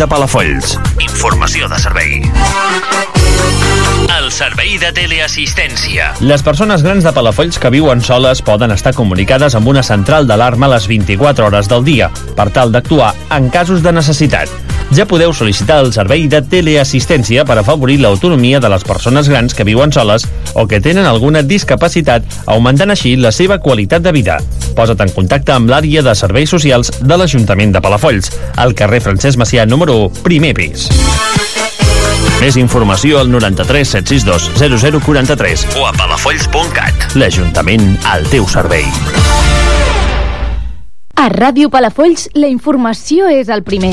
de Palafolls. Informació de servei. El servei de teleassistència. Les persones grans de Palafolls que viuen soles poden estar comunicades amb una central d'alarma a les 24 hores del dia, per tal d'actuar en casos de necessitat. Ja podeu sol·licitar el servei de teleassistència per afavorir l'autonomia de les persones grans que viuen soles o que tenen alguna discapacitat, augmentant així la seva qualitat de vida. Posa't en contacte amb l'àrea de serveis socials de l'Ajuntament de Palafolls, al carrer Francesc Macià número 1, primer pis. Més informació al 93 762 0043 O a palafolls.cat. L'Ajuntament al teu servei. A Ràdio Palafolls, la informació és el primer.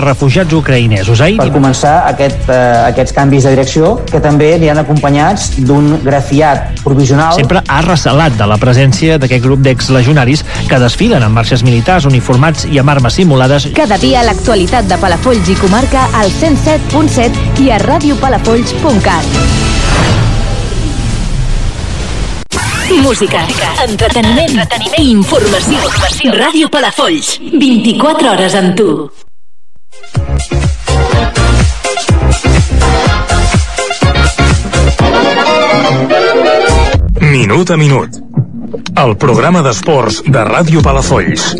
refugiats ucraïnesos. Ahir per començar aquest, eh, aquests canvis de direcció que també li han acompanyats d'un grafiat provisional sempre ha recelat de la presència d'aquest grup d'exlegionaris que desfilen en marxes militars uniformats i amb armes simulades. Cada dia l'actualitat de Palafolls i comarca al 107.7 i a radiopalafolls.cat. Música, entreteniment, entreteniment i informació. informació. Ràdio Palafolls, 24 hores amb tu. Minut a minut. El programa d'esports de Ràdio Palafolls.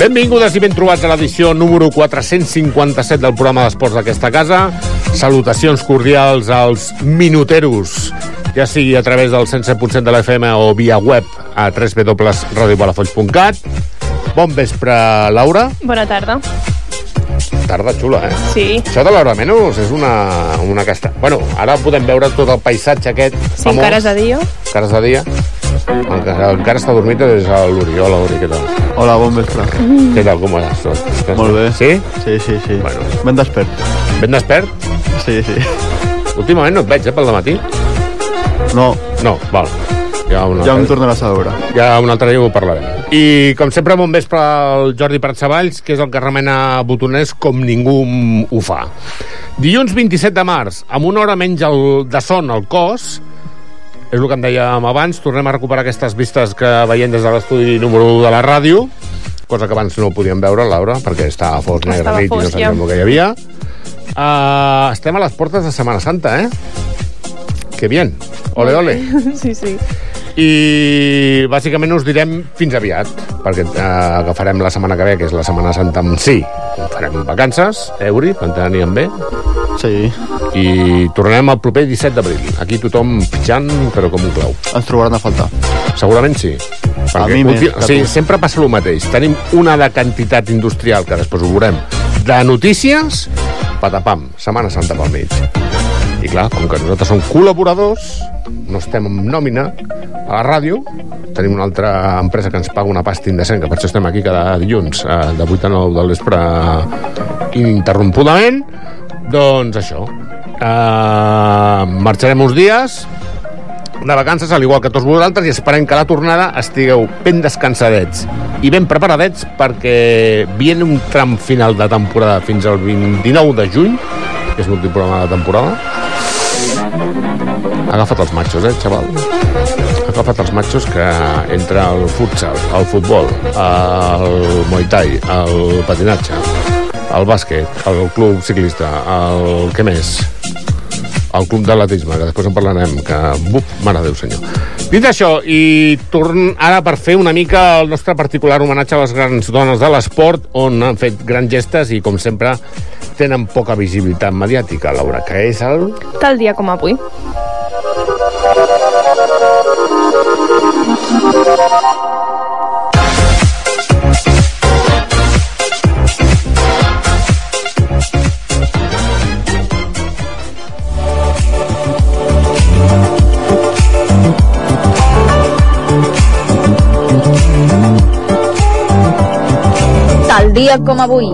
Benvingudes i ben trobats a l'edició número 457 del programa d'esports d'aquesta casa. Salutacions cordials als minuteros, ja sigui a través del 107.7 de l'FM o via web a www.radiopalafolls.cat. Bon vespre, Laura. Bona tarda. Tarda xula, eh? Sí. Això de l'hora menys és una, una casta. Bueno, ara podem veure tot el paisatge aquest Sí, famós. encara és de dia. Encara és de dia. Encara, encara està dormit és l'Oriol. Uri, què tal? Hola, bon vespre. Què tal, com vas? Estàs- Molt bé. Sí? Sí, sí, sí. Bueno. Ben despert. Ben despert? Sí, sí. Últimament no et veig, eh, pel matí. No. No, val. Ja, un Ja em tornaràs a veure. Ja un altre dia ho parlarem. I, com sempre, bon vespre al Jordi Pratsavalls, que és el que remena botoners com ningú ho fa. Dilluns 27 de març, amb una hora menys el, de son al cos, és el que em dèiem abans, tornem a recuperar aquestes vistes que veiem des de l'estudi número 1 de la ràdio, cosa que abans no podíem veure, Laura, perquè estava fos negre Estava nit i no sabíem ja. el que hi havia. Uh, estem a les portes de Setmana Santa, eh? Que bien. Ole, ole. Sí, sí. I bàsicament us direm fins aviat, perquè eh, agafarem la setmana que ve, que és la Setmana Santa en si. Farem vacances, Euri, quan teníem bé. Sí. I tornarem el proper 17 d'abril. Aquí tothom pitjant, però com un clau. Ens trobaran a faltar. Segurament sí. A mi més últim- tu. sempre passa el mateix. Tenim una de quantitat industrial, que després ho veurem, de notícies, patapam, Setmana Santa pel mig. I clar, com que nosaltres som col·laboradors, no estem en nòmina a la ràdio, tenim una altra empresa que ens paga una pasta indecent, que per això estem aquí cada dilluns, eh, de 8 a 9 del vespre ininterrompudament, doncs això. Uh, marxarem uns dies de vacances, al igual que tots vosaltres, i esperem que a la tornada estigueu ben descansadets i ben preparadets perquè viene un tram final de temporada fins al 29 de juny, que és l'últim programa de temporada. Ha agafat els matxos, eh, xaval? Agafat els matxos que entre el futsal, el futbol, el muay thai, el patinatge, el bàsquet, el club ciclista, el... què més? el club d'atletisme, que després en parlarem, que, buf, mare Déu senyor. Dit això, i torn ara per fer una mica el nostre particular homenatge a les grans dones de l'esport, on han fet grans gestes i, com sempre, tenen poca visibilitat mediàtica, Laura, que és el... Tal dia com avui. Dia com avui.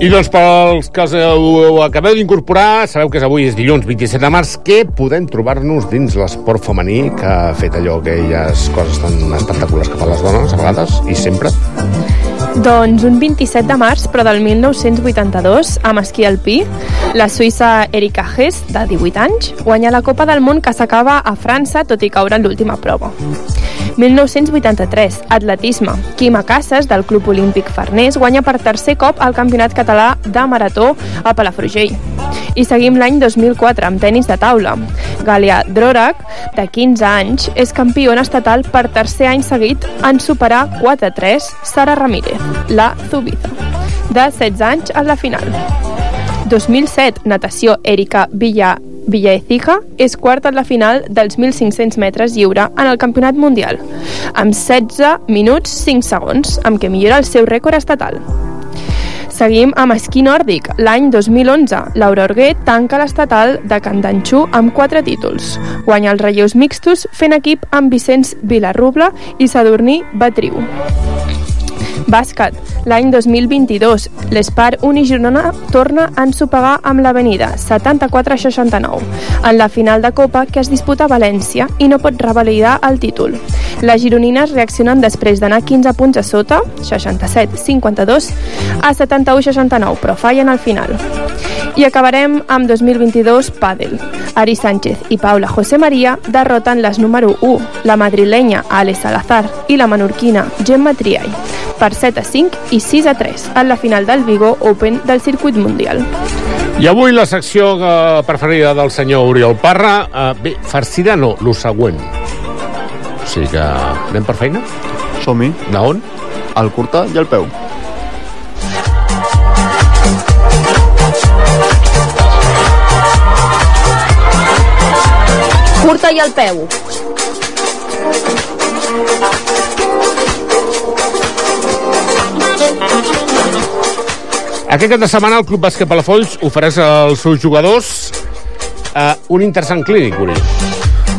I doncs pels que ho acabeu d'incorporar, sabeu que avui és dilluns 27 de març, que podem trobar-nos dins l'esport femení que ha fet allò aquelles coses tan espectaculars que fan les dones a vegades i sempre. Doncs un 27 de març, però del 1982, amb esquí alpí, la suïssa Erika Hess, de 18 anys, guanya la Copa del Món que s'acaba a França, tot i caure en l'última prova. 1983, atletisme. Quima Casas, del Club Olímpic Farners, guanya per tercer cop el Campionat Català de Marató a Palafrugell. I seguim l'any 2004 amb tennis de taula. Galia Drorak, de 15 anys, és campiona estatal per tercer any seguit en superar 4-3 Sara Ramírez, la Zubiza, de 16 anys a la final. 2007, natació Erika Villa Villaecija és quarta en la final dels 1.500 metres lliure en el Campionat Mundial, amb 16 minuts 5 segons, amb què millora el seu rècord estatal. Seguim amb esquí nòrdic. L'any 2011, Laura Orguer tanca l'estatal de Candanxú amb quatre títols. Guanya els relleus mixtos fent equip amb Vicenç Vilarrubla i Sadurní Batriu. Bàsquet. L'any 2022, l'Espar Unigirona torna a ensopegar amb l'Avenida, 74-69, en la final de Copa que es disputa a València i no pot revalidar el títol. Les gironines reaccionen després d'anar 15 punts a sota, 67-52, a 71-69, però fallen al final. I acabarem amb 2022 Pàdel. Ari Sánchez i Paula José María derroten les número 1, la madrilenya Ale Salazar i la menorquina Gemma Triay, per 7 a 5 i 6 a 3 en la final del Vigo Open del circuit mundial. I avui la secció eh, preferida del senyor Oriol Parra, eh, bé, farcida no, lo següent. O sigui que anem per feina? Som-hi. D'on? El curta i el peu. Curta i al peu. Aquest cap de setmana el Club Bàsquet Palafolls ofereix als seus jugadors eh, un interessant clínic, Uri.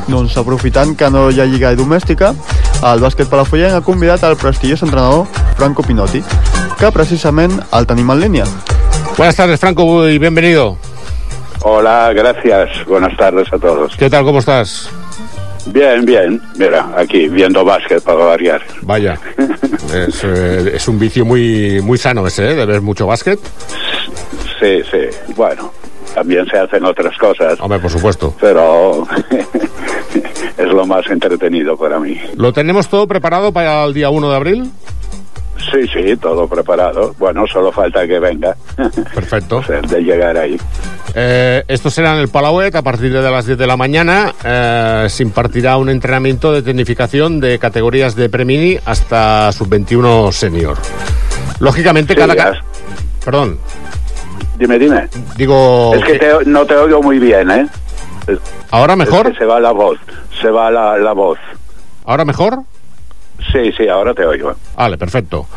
Doncs aprofitant que no hi ha lliga domèstica, el bàsquet palafollenc ha convidat el prestigiós entrenador Franco Pinotti, que precisament el tenim en línia. Buenas tardes, Franco, y bienvenido. Hola, gracias. Buenas tardes a todos. ¿Qué tal, cómo estás? Bien, bien. Mira, aquí viendo básquet para variar. Vaya. es, eh, es un vicio muy, muy sano ese, ¿eh? De ver mucho básquet. Sí, sí. Bueno, también se hacen otras cosas. Hombre, por supuesto. Pero es lo más entretenido para mí. ¿Lo tenemos todo preparado para el día 1 de abril? Sí, sí, todo preparado. Bueno, solo falta que venga. Perfecto. de llegar ahí. Eh, esto será en el Palauet a partir de las 10 de la mañana. Eh, se impartirá un entrenamiento de tecnificación de categorías de premini hasta sub-21 senior. Lógicamente, Sí, cada... Perdón, Dime, dime. digo... Es que te- no te oigo muy bien, ¿eh? ¿Ahora mejor? Es que se va la voz. Se va la, la voz. ¿Ahora mejor? Sí, sí, ahora te oigo. Vale, perfecto.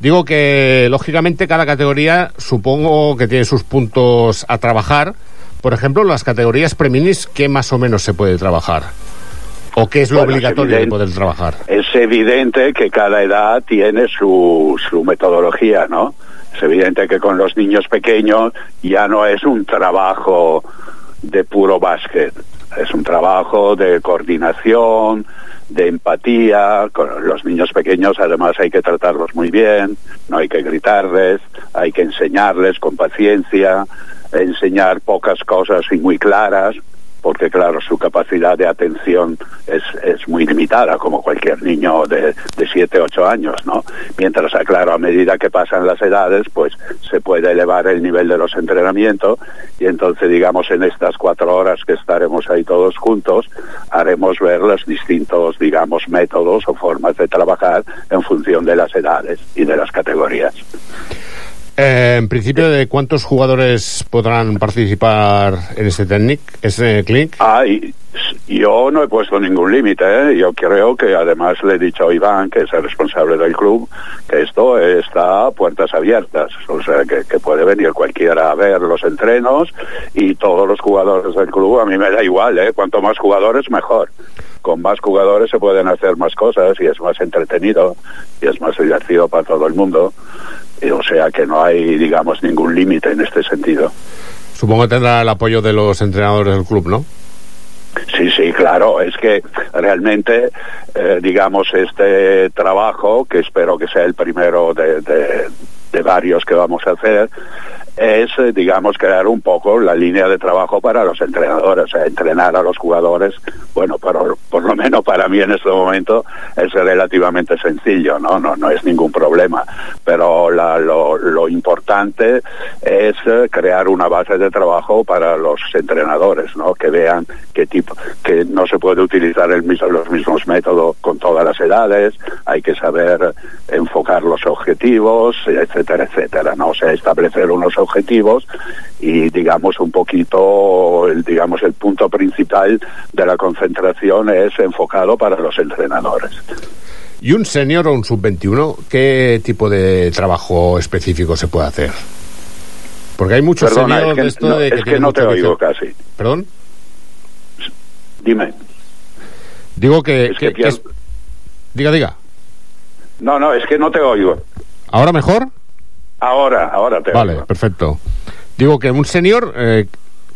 Digo que, lógicamente, cada categoría supongo que tiene sus puntos a trabajar. Por ejemplo, las categorías preminis, ¿qué más o menos se puede trabajar? ¿O qué es lo Bueno, es obligatorio de poder trabajar? Es evidente que cada edad tiene su, su metodología, ¿no? Es evidente que con los niños pequeños ya no es un trabajo de puro básquet, es un trabajo de coordinación, de empatía. Con los niños pequeños además hay que tratarlos muy bien, no hay que gritarles, hay que enseñarles con paciencia, enseñar pocas cosas y muy claras, porque claro, su capacidad de atención es, es muy limitada, como cualquier niño de, de 7, 8 años, ¿no? Mientras, claro, a medida que pasan las edades, pues se puede elevar el nivel de los entrenamientos y entonces, digamos, en estas cuatro horas que estaremos ahí todos juntos, haremos ver los distintos, digamos, métodos o formas de trabajar en función de las edades y de las categorías. Eh, en principio, ¿de cuántos jugadores podrán participar en este técnic, este clinic? Hay, Yo no he puesto ningún límite, ¿eh? yo creo que además le he dicho a Iván, que es el responsable del club, que esto está a puertas abiertas, o sea que, que puede venir cualquiera a ver los entrenos y todos los jugadores del club, a mí me da igual, ¿eh? cuanto más jugadores mejor. Con más jugadores se pueden hacer más cosas y es más entretenido y es más divertido para todo el mundo. Y, o sea que no hay, digamos, ningún límite en este sentido. Supongo que tendrá el apoyo de los entrenadores del club, ¿no? Sí, sí, claro. Es que realmente, eh, digamos, este trabajo, que espero que sea el primero de, varios que vamos a hacer, es, eh, digamos, crear un poco la línea de trabajo para los entrenadores, sea, entrenar a los jugadores. Bueno, pero por lo menos para mí en este momento es relativamente sencillo, ¿no? No, no es ningún problema. Pero lo importante es eh, crear una base de trabajo para los entrenadores, ¿no? Que vean qué tipo, que no se puede utilizar el mismo, los mismos métodos con todas las edades, hay que saber enfocar los objetivos, etcétera, etcétera, ¿no? O sea, establecer unos objetivos y digamos un poquito el, digamos el punto principal de la concentración es enfocado para los entrenadores. ¿Y un senior o un sub-21 qué tipo de trabajo específico se puede hacer? Porque hay muchos Perdona, es que, de esto no, de que es que tienen no te oigo casi. ¿Perdón? Dime. Digo que... Es que- es- Diga, diga. No, no, es que no te oigo. ¿Ahora mejor? Ahora, ahora te Vale, perfecto. Digo que un senior, eh,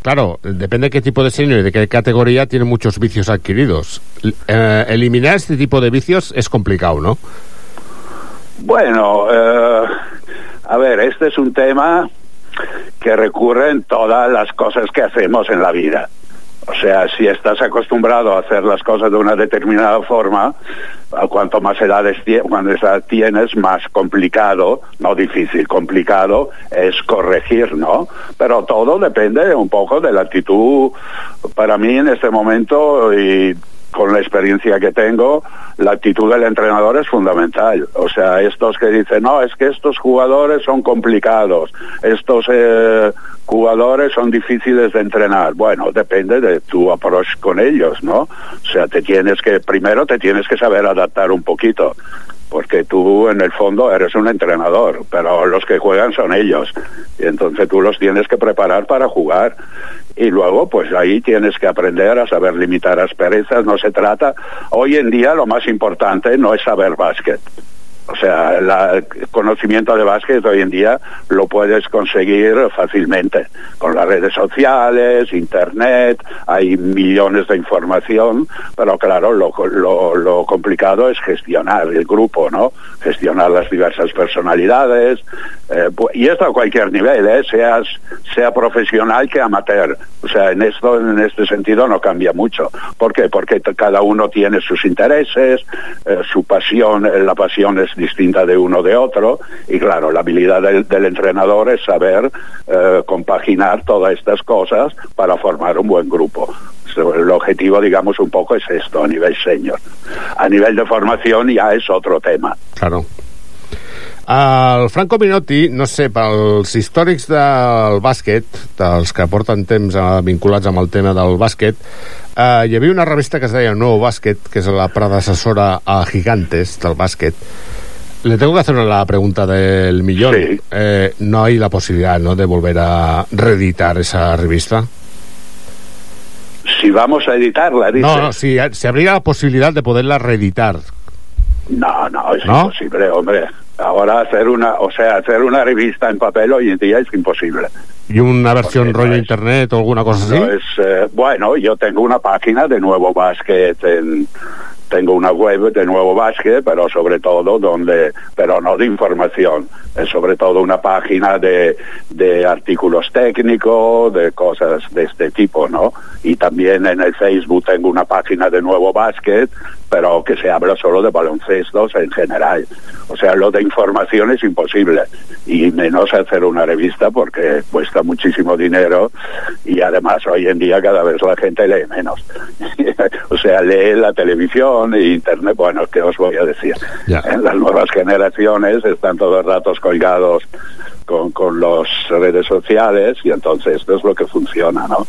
claro, depende de qué tipo de senior y de qué categoría, tiene muchos vicios adquiridos. Eh, eliminar este tipo de vicios es complicado, ¿no? Bueno, eh, a ver, este es un tema que recurre en todas las cosas que hacemos en la vida. O sea, si estás acostumbrado a hacer las cosas de una determinada forma, cuanto más edades edad tienes, más complicado, no difícil, complicado es corregir, ¿no? Pero todo depende un poco de la actitud. Para mí en este momento y con la experiencia que tengo, la actitud del entrenador es fundamental. O sea, estos que dicen, no, es que estos jugadores son complicados, estos eh, jugadores son difíciles de entrenar. Bueno, depende de tu approach con ellos, ¿no? O sea, te tienes que, primero te tienes que saber adaptar un poquito. Porque tú en el fondo eres un entrenador, pero los que juegan son ellos. Y entonces tú los tienes que preparar para jugar. Y luego, pues ahí tienes que aprender a saber limitar asperezas. No se trata. Hoy en día lo más importante no es saber básquet. O sea, el conocimiento de básquet hoy en día lo puedes conseguir fácilmente con las redes sociales, internet, hay millones de información, pero claro, lo, lo, complicado es gestionar el grupo, ¿no? Gestionar las diversas personalidades, eh, y esto a cualquier nivel, ¿eh? Sea profesional que amateur. O sea, en esto, en este sentido no cambia mucho. ¿Por qué? Porque cada uno tiene sus intereses, eh, su pasión, eh, la pasión es distinta de uno de otro, y claro, la habilidad del, del entrenador es saber eh, compaginar todas estas cosas para formar un buen grupo. El objetivo, digamos, un poco es esto a nivel senior. A nivel de formación ya es otro tema. Claro. El Franco Minotti, no sé, pels històrics del bàsquet, dels que porten temps eh, vinculats amb el tema del bàsquet, eh, hi havia una revista que es deia Nuevo Bàsquet, que és la predecessora a Gigantes del bàsquet. Le tengo que hacer la pregunta del millón. Eh, ¿No hay la posibilidad ¿no? de volver a reeditar esa revista? Si vamos a editarla, dice. No, no, si se habría la posibilidad de poderla reeditar. No, no, es ¿No? imposible, hombre. Ahora hacer una, o sea, hacer una revista en papel hoy en día es imposible. ¿Y una versión rollo internet o alguna cosa así? No es, eh, bueno, yo tengo una página de Nuevo Básquet en, tengo una web de Nuevo Básquet, pero sobre todo donde, pero no de información, es sobre todo una página de, de artículos técnicos, de cosas de este tipo, ¿no? Y también en el Facebook tengo una página de Nuevo Básquet, pero que se habla solo de baloncestos en general. O sea, lo de información es imposible. Y menos hacer una revista porque cuesta muchísimo dinero y además hoy en día cada vez la gente lee menos. o sea, lee la televisión e internet. Bueno, ¿qué os voy a decir? En las nuevas generaciones están todos los ratos colgados con, con las redes sociales y entonces esto es lo que funciona, ¿no?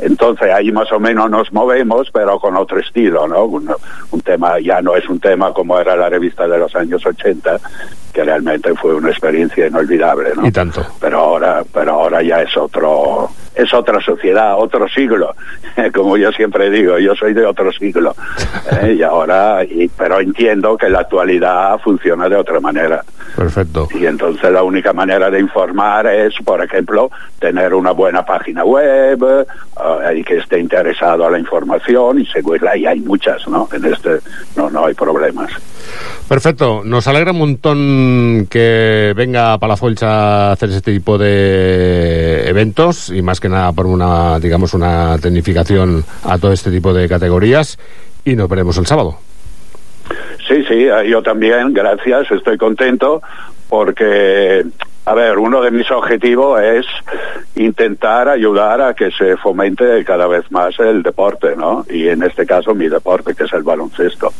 Entonces ahí más o menos nos movemos, pero con otro estilo, ¿no? Un, un tema, ya no es un tema como era la revista de los años 80, que realmente fue una experiencia inolvidable, ¿no? Y tanto. Pero ahora, pero ahora ya es otro, es otra sociedad, otro siglo, como yo siempre digo, yo soy de otro siglo, ¿eh? y ahora, y, pero entiendo que la actualidad funciona de otra manera. Perfecto. Y entonces la única manera de informar es, por ejemplo, tener una buena página web eh, y que esté interesado a la información y seguirla. Y hay muchas, ¿no? En este no, no hay problemas. Perfecto, nos alegra un montón que venga a Palafolls a hacer este tipo de eventos y más que nada por una, digamos, una tecnificación a todo este tipo de categorías y nos veremos el sábado. Sí, sí, yo también, gracias, estoy contento porque, a ver, uno de mis objetivos es intentar ayudar a que se fomente cada vez más el deporte, ¿no? Y en este caso mi deporte, que es el baloncesto.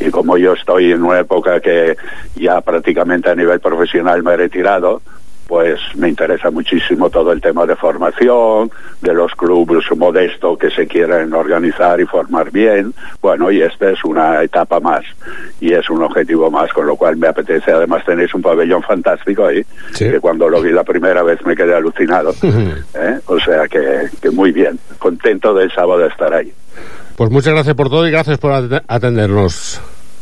Y como yo estoy en una época que ya prácticamente a nivel profesional me he retirado, pues me interesa muchísimo todo el tema de formación, de los clubes modestos que se quieren organizar y formar bien. Bueno, y esta es una etapa más y es un objetivo más, con lo cual me apetece. Además tenéis un pabellón fantástico ahí, Sí. que cuando lo vi la primera vez me quedé alucinado. ¿eh? O sea que, que muy bien, contento del sábado de estar ahí. Pues muchas gracias por todo y gracias por at- atendernos.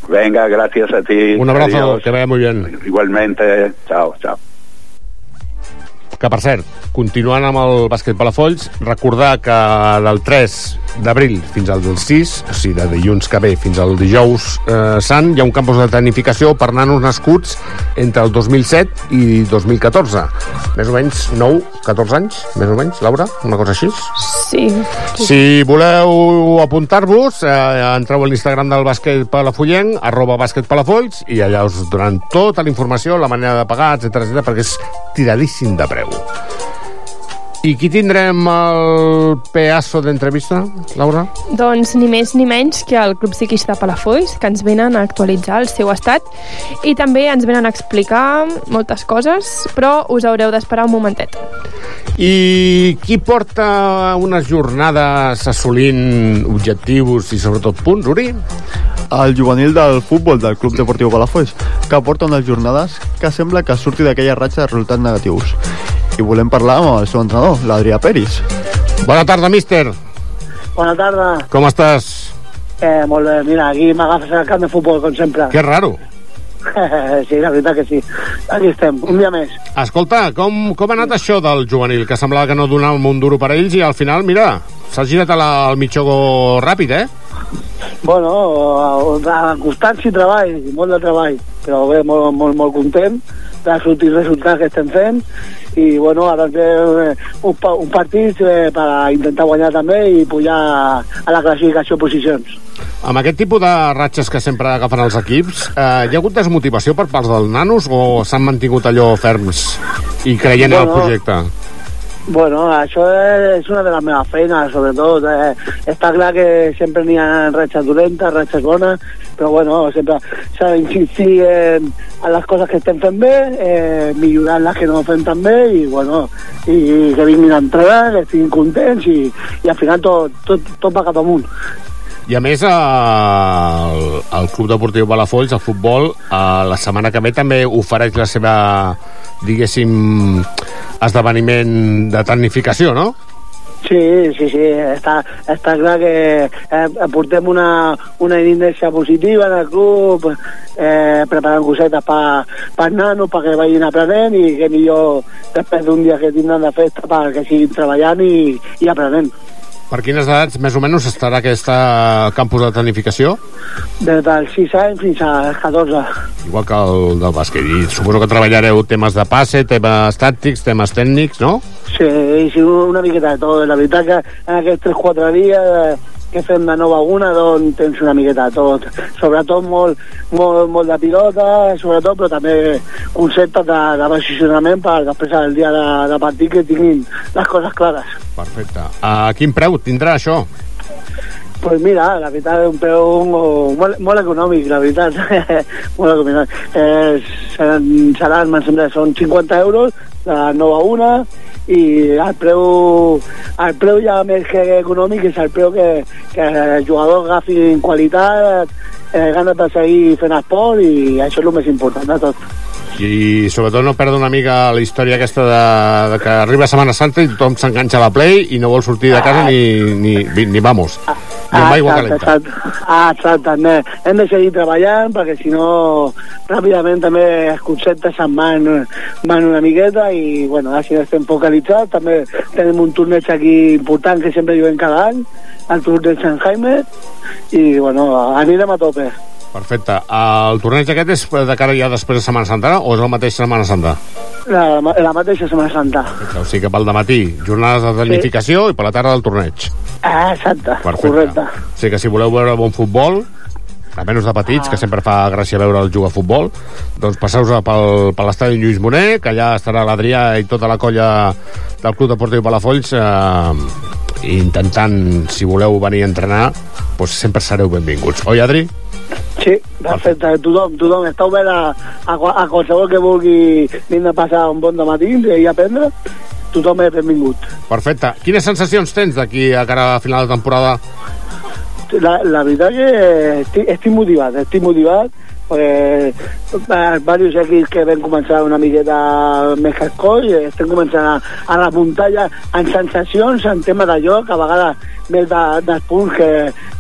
Venga, gracias a ti. Un abrazo, Adiós. que vaya muy bien. Igualmente, chao, chao. Que, per cert, continuant amb el bàsquet Palafolls, recordar que del 3 d'abril fins al del 6, o sigui, de dilluns que ve fins al dijous eh, sant, hi ha un campus de tecnificació per nanos nascuts entre el 2007 i 2014. Més o menys 9, 14 anys, més o menys, Laura? Una cosa així? Sí. Si voleu apuntar-vos, eh, entreu a l'Instagram del bàsquet palafollenc, arroba bàsquet palafolls, i allà us donaran tota la informació, la manera de pagar, etc perquè és tiradíssim de preu. I qui tindrem el pedazo d'entrevista, Laura? Doncs ni més ni menys que el Club Psiquista Palafolls, que ens venen a actualitzar el seu estat i també ens venen a explicar moltes coses, però us haureu d'esperar un momentet. I qui porta unes jornades assolint objectius i sobretot punts, Uri? el juvenil del futbol del Club Deportiu Palafolls, que porta unes jornades que sembla que surti d'aquella ratxa de resultats negatius. I volem parlar amb el seu entrenador, l'Adrià Peris. Bona tarda, míster. Bona tarda. Com estàs? Eh, molt bé, mira, aquí m'agafes al camp de futbol, com sempre. Que raro. sí, la veritat que sí. Aquí estem, un dia més. Escolta, com, com ha anat això del juvenil? Que semblava que no donava un duro per a ells i al final, mira, s'ha girat a la, al mitjó ràpid, eh? Bueno, a constància i treball, molt de treball, però bé, molt, molt, molt content de sortir resultats que estem fent i bueno, ara té un, pa- un partit eh, per intentar guanyar també i pujar a la classificació posicions. Amb aquest tipus de ratxes que sempre agafen els equips, eh, hi ha hagut desmotivació per parts dels nanos o s'han mantingut allò ferms i creient en el Bueno, projecte? Bueno, això és una de les meves feines, sobretot. Eh, està clar que sempre n'hi ha ratxes dolentes, ratxes bones, però bueno, sempre s'ha d'insistir en, en les coses que estem fent bé, eh, millorar les que no fem tan bé i, bueno, i, que vinguin a entrenar, que estiguin contents i, i al final tot, tot, tot va cap amunt. I a més, eh, el, el Club Deportiu Palafolls, el futbol, eh, la setmana que ve també ofereix la seva, diguéssim, esdeveniment de tecnificació, no? Sí, sí, sí, està, està clar que eh, portem una, una inèrcia positiva en el club, eh, preparant cosetes per pa nanos, perquè vagin aprenent i que millor després d'un dia que tindran de festa perquè siguin treballant i, i aprenent. Per quines edats més o menys estarà aquesta campus de tecnificació? Des dels 6 anys fins als 14. Igual que el del bàsquet. I suposo que treballareu temes de passe, temes tàctics, temes tècnics, no? Sí, sí, una miqueta de tot. La veritat que en aquests 3-4 dies eh, que fem de 9 a 1 doncs tens una miqueta de tot. Sobretot molt, molt, molt de pilota, sobretot, però també conceptes de, de posicionament per després el dia de, de partit que tinguin les coses clares. Perfecte. A quin preu tindrà això? Pues mira, la veritat és un preu molt, molt econòmic, la veritat. molt econòmic. Eh, seran, seran, em sembla, són 50 euros la nova una, i el preu, el preu ja més que econòmic és el preu que, que els jugadors agafin qualitat, eh, ganes de seguir fent esport i això és el més important de tot. I sobretot no perdre una mica la història aquesta de, de que arriba Setmana Santa i tothom s'enganxa a la Play i no vol sortir de casa ni, ni, ni, ni vamos ni amb aigua exacte, calenta exacte. Ah, exacte. Hem de, hem de seguir treballant perquè si no ràpidament també els conceptes se'n van, van una miqueta i bueno, així estem focalitzats. També tenim un torneig aquí important que sempre juguem cada any, el torneig de Sant Jaime i bueno, anirem a tope. Perfecte. El torneig aquest és de cara ja després de Setmana Santa o és el mateix Setmana Santa? La, la mateixa Setmana Santa. O sigui que pel matí jornades de tecnificació i per la tarda el torneig. Ah, exacte, Perfecte. correcte. O sigui que si voleu veure bon futbol, a menys de petits, que sempre fa gràcia veure el jugar a futbol, doncs passeu-vos pel, per l'estadi Lluís Moner, que allà estarà l'Adrià i tota la colla del Club Deportiu Palafolls eh, intentant, si voleu venir a entrenar, doncs sempre sereu benvinguts. Oi, Adri? Sí, perfecte. Tothom, tothom està obert a, a, a qualsevol que vulgui vindre a passar un bon matí i aprendre. Tothom és benvingut. Perfecte. Quines sensacions tens d'aquí a cara a final de temporada? La, la veritat que estic, estic motivat, estic motivat eh, diversos equips que vam començar una miqueta més que el coll, eh, estem començant a, a remuntar ja en sensacions, en tema de joc, a vegades més de, dels punts que,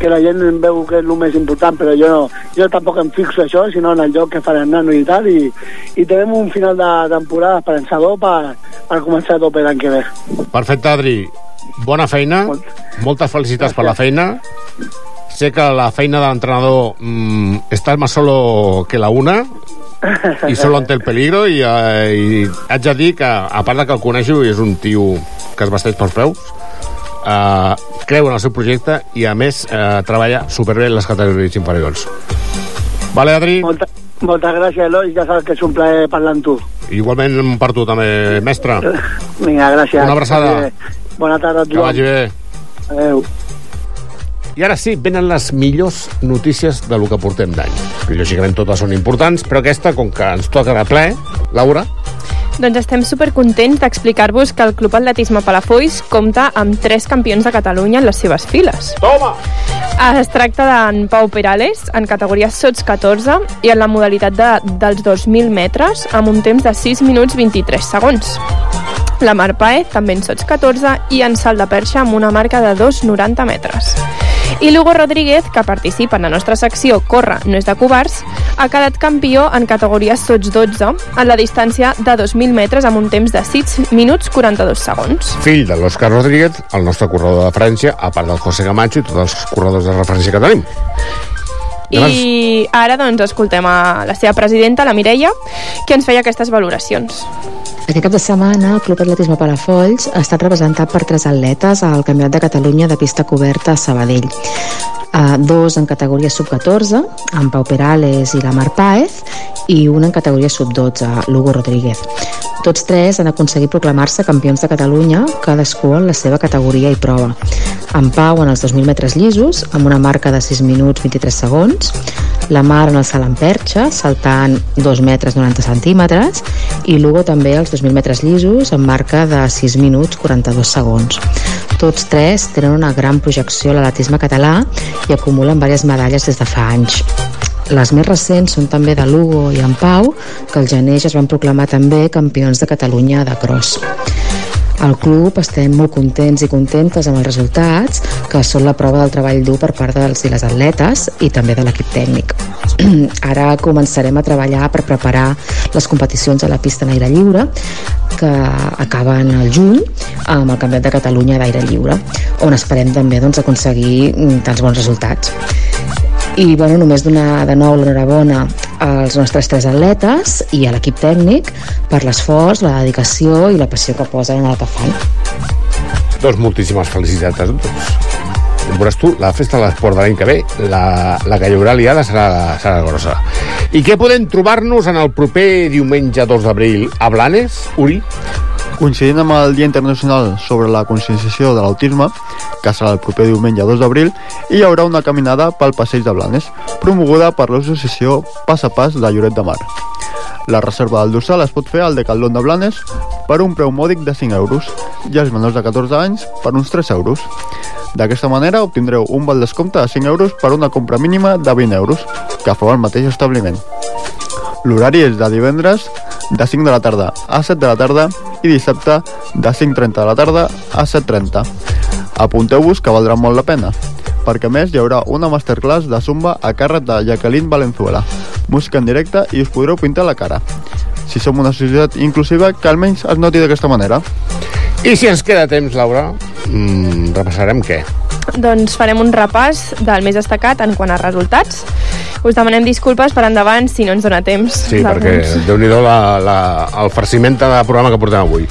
que la gent veu que és el més important, però jo, no, jo tampoc em fixo això, sinó en el joc que farà nano i tal, i, i tenim un final de temporada esperançador per, per començar a tope l'any que ve. Perfecte, Adri. Bona feina. Moltes felicitats per la feina. Sé que la feina de l'entrenador mm, està más solo que la una i solo ante el peligro i, eh, i haig de dir que a part de que el coneixo i és un tio que es vesteix pels peus eh, creu en el seu projecte i a més eh, treballa superbé en les categories inferiors Vale, Adri? Molta, moltes gràcies, Eloi, ja saps que és un plaer parlar amb tu. Igualment per tu també, mestre. Vinga, gràcies. Una abraçada. Bona tarda a Que vagi bé. Adéu. I ara sí, venen les millors notícies de lo que portem d'any. Lògicament totes són importants, però aquesta, com que ens toca de ple, Laura, Doncs estem supercontents d'explicar-vos que el Club Atletisme Palafolls compta amb tres campions de Catalunya en les seves files. Toma! Es tracta d'en Pau Perales, en categoria sots 14 i en la modalitat de, dels 2.000 metres amb un temps de 6 minuts 23 segons. La Mar Paez, també en sots 14, i en salt de perxa amb una marca de 2,90 metres. I Lugo Rodríguez, que participa en la nostra secció Corre, no és de covards, ha quedat campió en categoria sots 12 en la distància de 2.000 metres amb un temps de 6 minuts 42 segons. fill de l'Òscar Rodríguez, el nostre corredor de referència, a part del José Camacho i tots els corredors de referència que tenim. I ara doncs escoltem a la seva presidenta, la Mireia, que ens feia aquestes valoracions. Aquest cap de setmana, el Club Atletisme Palafolls ha estat representat per tres atletes al Campionat de Catalunya de pista coberta a Sabadell. Uh, dos en categoria sub-14, en Pau Perales i la Mar Páez, i un en categoria sub-12, Lugo Rodríguez. Tots tres han aconseguit proclamar-se campions de Catalunya, cadascú en la seva categoria i prova. En Pau en els 2.000 metres llisos, amb una marca de 6 minuts 23 segons, la Mar en el salt en saltant 2 metres 90 centímetres, i Lugo també als 2.000 metres llisos, amb marca de 6 minuts 42 segons. Tots tres tenen una gran projecció a l'atletisme català i acumulen diverses medalles des de fa anys. Les més recents són també de Lugo i en Pau, que al gener ja es van proclamar també campions de Catalunya de cross. Al club estem molt contents i contentes amb els resultats, que són la prova del treball dur per part dels i les atletes i també de l'equip tècnic. Ara començarem a treballar per preparar les competicions a la pista en aire lliure, que acaben al juny amb el Campionat de Catalunya d'aire lliure, on esperem també doncs, aconseguir mm, tants bons resultats. I bueno, només donar de nou l'enhorabona als nostres tres atletes i a l'equip tècnic per l'esforç, la dedicació i la passió que posen en el que fan. Doncs moltíssimes felicitats a tots. Veuràs tu, la festa de l'esport de l'any que ve, la, la que hi haurà liada serà, serà grossa. I què podem trobar-nos en el proper diumenge 2 d'abril a Blanes, Uri? Coincidint amb el Dia Internacional sobre la conscienciació de l'autisme, que serà el proper diumenge 2 d'abril, hi haurà una caminada pel Passeig de Blanes, promoguda per l'associació Pas a Pas de Lloret de Mar. La reserva del dorsal es pot fer al Decathlon de Blanes per un preu mòdic de 5 euros i els menors de 14 anys per uns 3 euros. D'aquesta manera obtindreu un val descompte de 5 euros per una compra mínima de 20 euros que feu al mateix establiment. L'horari és de divendres de 5 de la tarda a 7 de la tarda i dissabte de 5.30 de la tarda a 7.30. Apunteu-vos que valdrà molt la pena, perquè a més hi haurà una masterclass de Zumba a càrrec de Jacqueline Valenzuela, música en directe i us podreu pintar la cara. Si som una societat inclusiva, que almenys es noti d'aquesta manera. I si ens queda temps, Laura, mm, repassarem què? Doncs farem un repàs del més destacat en quant a resultats. Us demanem disculpes per endavant si no ens dona temps. Sí, perquè déu nhi la, la, el farciment de programa que portem avui.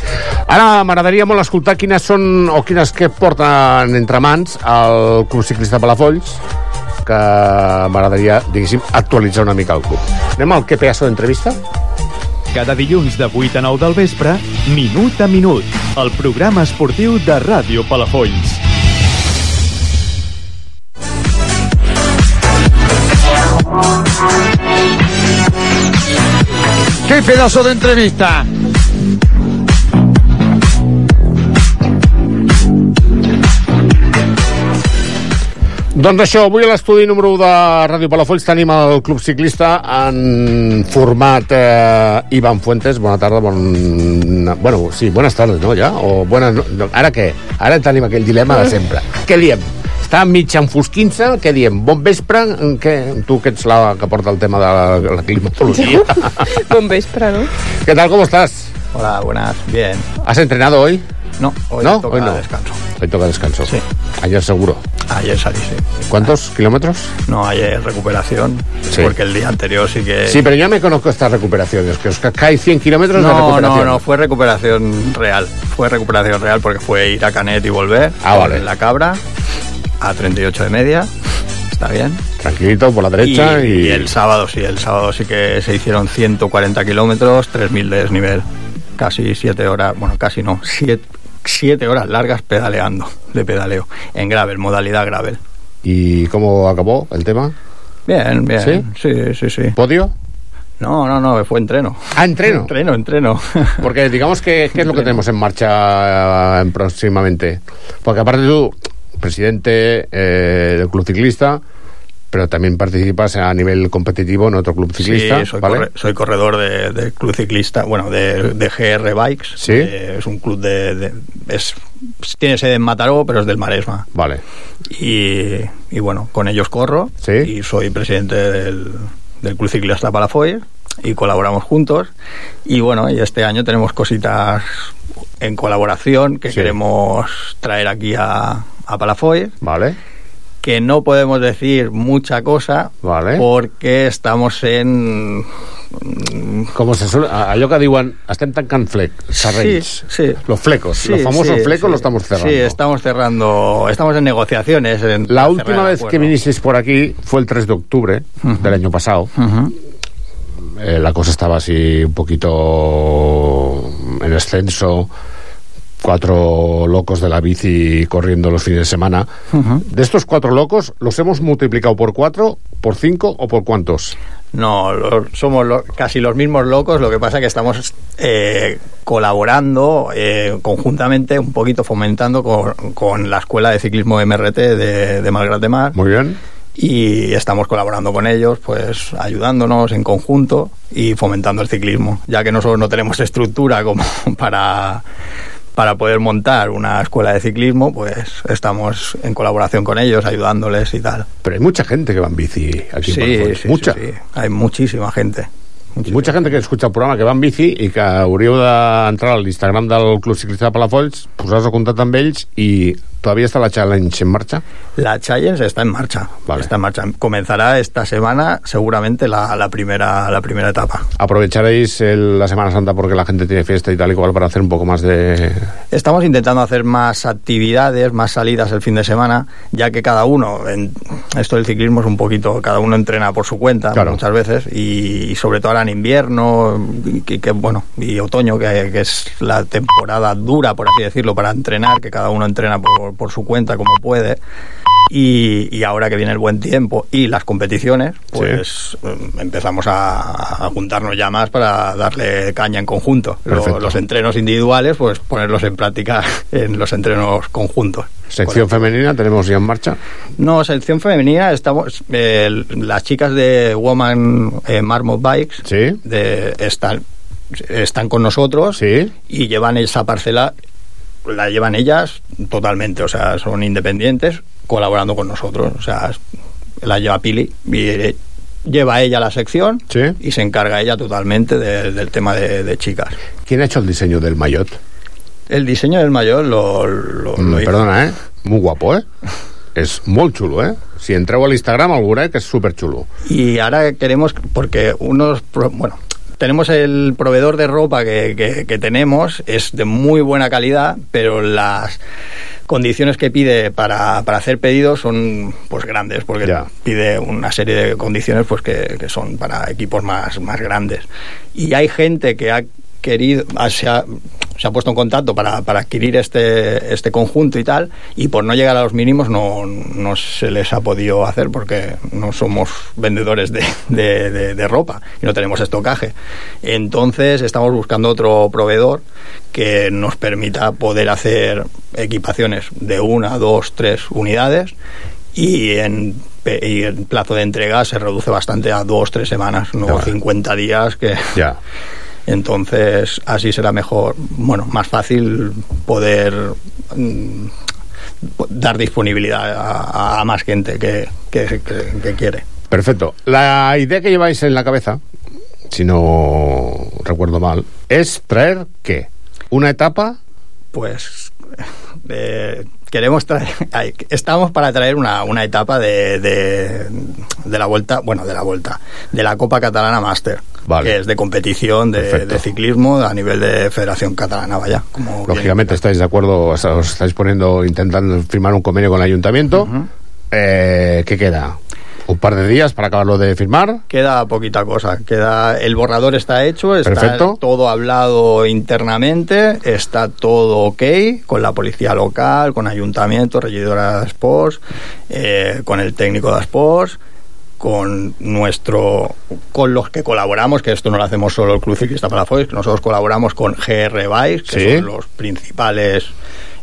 Ara m'agradaria molt escoltar quines són o quines que porten entre mans el Club Ciclista Palafolls que m'agradaria, diguéssim, actualitzar una mica el club. Anem al que pedazo d'entrevista? Cada dilluns de 8 a 9 del vespre, Minut a Minut, el programa esportiu de Ràdio Palafolls. ¡Qué pedazo de entrevista! Doncs això, avui a l'estudi número 1 de Ràdio Palafolls tenim el Club Ciclista en format eh, Ivan Fuentes. Bona tarda, bon... Bueno, sí, buenas tardes, no, ja? O buenas... No, ara què? Ara tenim aquell dilema de sempre. Què diem? Està mig enfosquint-se, què diem? Bon vespre? Què? Tu que ets la que porta el tema de la, la climatologia. bon vespre, ¿no? ¿Qué tal, cómo estás? Hola, buenas, bien. ¿Has entrenado hoy? No, hoy ¿No? toca Hoy no. descanso. Hoy toca descanso. Sí. Ayer seguro. Ayer salí, sí. ¿Cuántos kilómetros? No, ayer recuperación, Sí. porque el día anterior sí que... Sí, pero yo me conozco estas recuperaciones, que os ca- cae 100 kilómetros de No, recuperación. no, no, fue recuperación real. Fue recuperación real porque fue ir a Canet y volver. Ah, vale. La cabra a 38 de media. Está bien. Tranquilito por la derecha y... y el sábado sí, el sábado sí que se hicieron 140 kilómetros, 3.000 de desnivel. Casi 7 horas, bueno, casi no, 7 horas largas pedaleando, de pedaleo, en gravel, modalidad gravel. ¿Y cómo acabó el tema? Bien, bien. ¿Sí? Sí, sí, sí. ¿Podio? No, no, no, fue entreno. Ah, entreno. Entreno, entreno. Porque digamos que qué es lo que tenemos en marcha eh, próximamente. Porque aparte tú, presidente eh, del club ciclista, pero también participas a nivel competitivo en otro club ciclista, Sí, soy, ¿vale? corre- soy corredor de, de club ciclista, bueno, de, de GR Bikes. Sí. Eh, es un club de, de- es tiene sede en Mataró, pero es del Maresma. Vale. Y, y bueno, con ellos corro Sí. y soy presidente del, del club ciclista Palafoy y colaboramos juntos. Y bueno, y este año tenemos cositas en colaboración que Sí. queremos traer aquí a, a Palafoy. Vale. Que no podemos decir mucha cosa Vale. porque estamos en Com se suele, a- allò que diuen estem tancant flec, serrells. Sí, sí. Los flecos, Sí, los famosos sí, flecos sí. los estamos cerrando. Sí, estamos cerrando, estamos en negociaciones. en- La última vez que vinisteis por aquí fue el 3 de octubre del año pasado. Ujú. Eh, la cosa estaba así un poquito en ascenso. Cuatro locos de la bici corriendo los fines de semana. De estos cuatro locos, ¿los hemos multiplicado por cuatro, por cinco o por cuántos? No, lo- somos lo- casi los mismos locos, lo que pasa que estamos eh, colaborando eh, conjuntamente, un poquito fomentando con, con la Escuela de Ciclismo MRT de, de Malgrat de Mar. Muy bien. Y estamos colaborando con ellos, pues ayudándonos en conjunto y fomentando el ciclismo, ya que nosotros no tenemos estructura como para, para poder montar una escuela de ciclismo, pues estamos en colaboración con ellos, ayudándoles y tal. Pero hay mucha gente que va en bici aquí en Sí, Palafolls. sí, mucha. sí, sí. Hay muchísima gente. I mucha gent que escucha el programa que va en bici i que hauríeu d'entrar a l'Instagram del Club Ciclista de Palafolls, posar-vos a contacte amb ells i todavía està la challenge en marcha? La Challenge está en marcha. Está en marcha. Comenzará esta semana seguramente la, la primera, la primera etapa. ¿Aprovecharéis el- la Semana Santa porque la gente tiene fiesta y tal y cual para hacer un poco más de... Estamos intentando hacer más actividades, más salidas el fin de semana, ya que cada uno, en esto del ciclismo es un poquito, cada uno entrena por su cuenta Claro. muchas veces y, y sobre todo ahora en invierno y que, que, bueno y otoño que, que es la temporada dura por así decirlo para entrenar, que cada uno entrena por, por su cuenta como puede Y, y ahora que viene el buen tiempo y las competiciones, pues em, empezamos a, a juntarnos ya más para darle caña en conjunto. Los entrenos individuales, pues ponerlos en práctica en los entrenos conjuntos. Sección femenina tenemos ya en marcha. No, selección femenina, estamos eh, las chicas de Woman eh, Marmot Bikes de, están, están con nosotros y llevan esa parcela, la llevan ellas totalmente, o sea, son independientes colaborando con nosotros, o sea, la lleva Pili y eh, lleva ella la sección y se encarga ella totalmente de- del tema de, de chicas. ¿Quién ha hecho el diseño del maillot? El diseño del mayor lo, lo- Mm, lo hizo- perdona, eh? Muy guapo, eh? És molt xulo, eh? Si entreu a l'Instagram el veureu que és superxulo. Y ahora queremos, porque unos, pro- bueno, tenemos el proveedor de ropa que, que- que tenemos, es de muy buena calidad, pero las condiciones que pide para, para hacer pedidos son pues grandes, porque pide una serie de condiciones pues que, que son para equipos más, más grandes. Y hay gente que ha querido, se ha puesto en contacto para, para adquirir este, este conjunto y tal, y por no llegar a los mínimos no, no se les ha podido hacer porque no somos vendedores de, de- de- de ropa y no tenemos estocaje. Entonces estamos buscando otro proveedor que nos permita poder hacer equipaciones de una, dos, tres unidades y en, y el plazo de entrega se reduce bastante a dos, tres semanas, no 50 días que... Ya. Entonces, así será mejor, bueno, más fácil poder mm, dar disponibilidad a, a más gente que, que, que- que quiere. Perfecto. La idea que lleváis en la cabeza, si no recuerdo mal, es traer ¿qué? Una etapa Pues eh, queremos traer, estamos para traer una, una etapa de, de, de la vuelta, bueno, de la vuelta, de la Copa Catalana Master, que es de competición de, ciclismo a nivel de Federación Catalana, vaya. Como bien- Lógicamente estáis de acuerdo, os os estáis poniendo, intentando firmar un convenio con el ayuntamiento. Eh, ¿Qué queda? ¿Un par de días para acabarlo de firmar? Queda poquita cosa, queda el borrador está hecho, está Perfecto. todo hablado internamente, está todo ok con la policía local, con ayuntamiento, regidora de Sports, eh, con el técnico de Sports, con nuestro con los que colaboramos, que esto no lo hacemos solo el Club Ciclista Palafox, que nosotros colaboramos con GR Bikes, que Sí. son los principales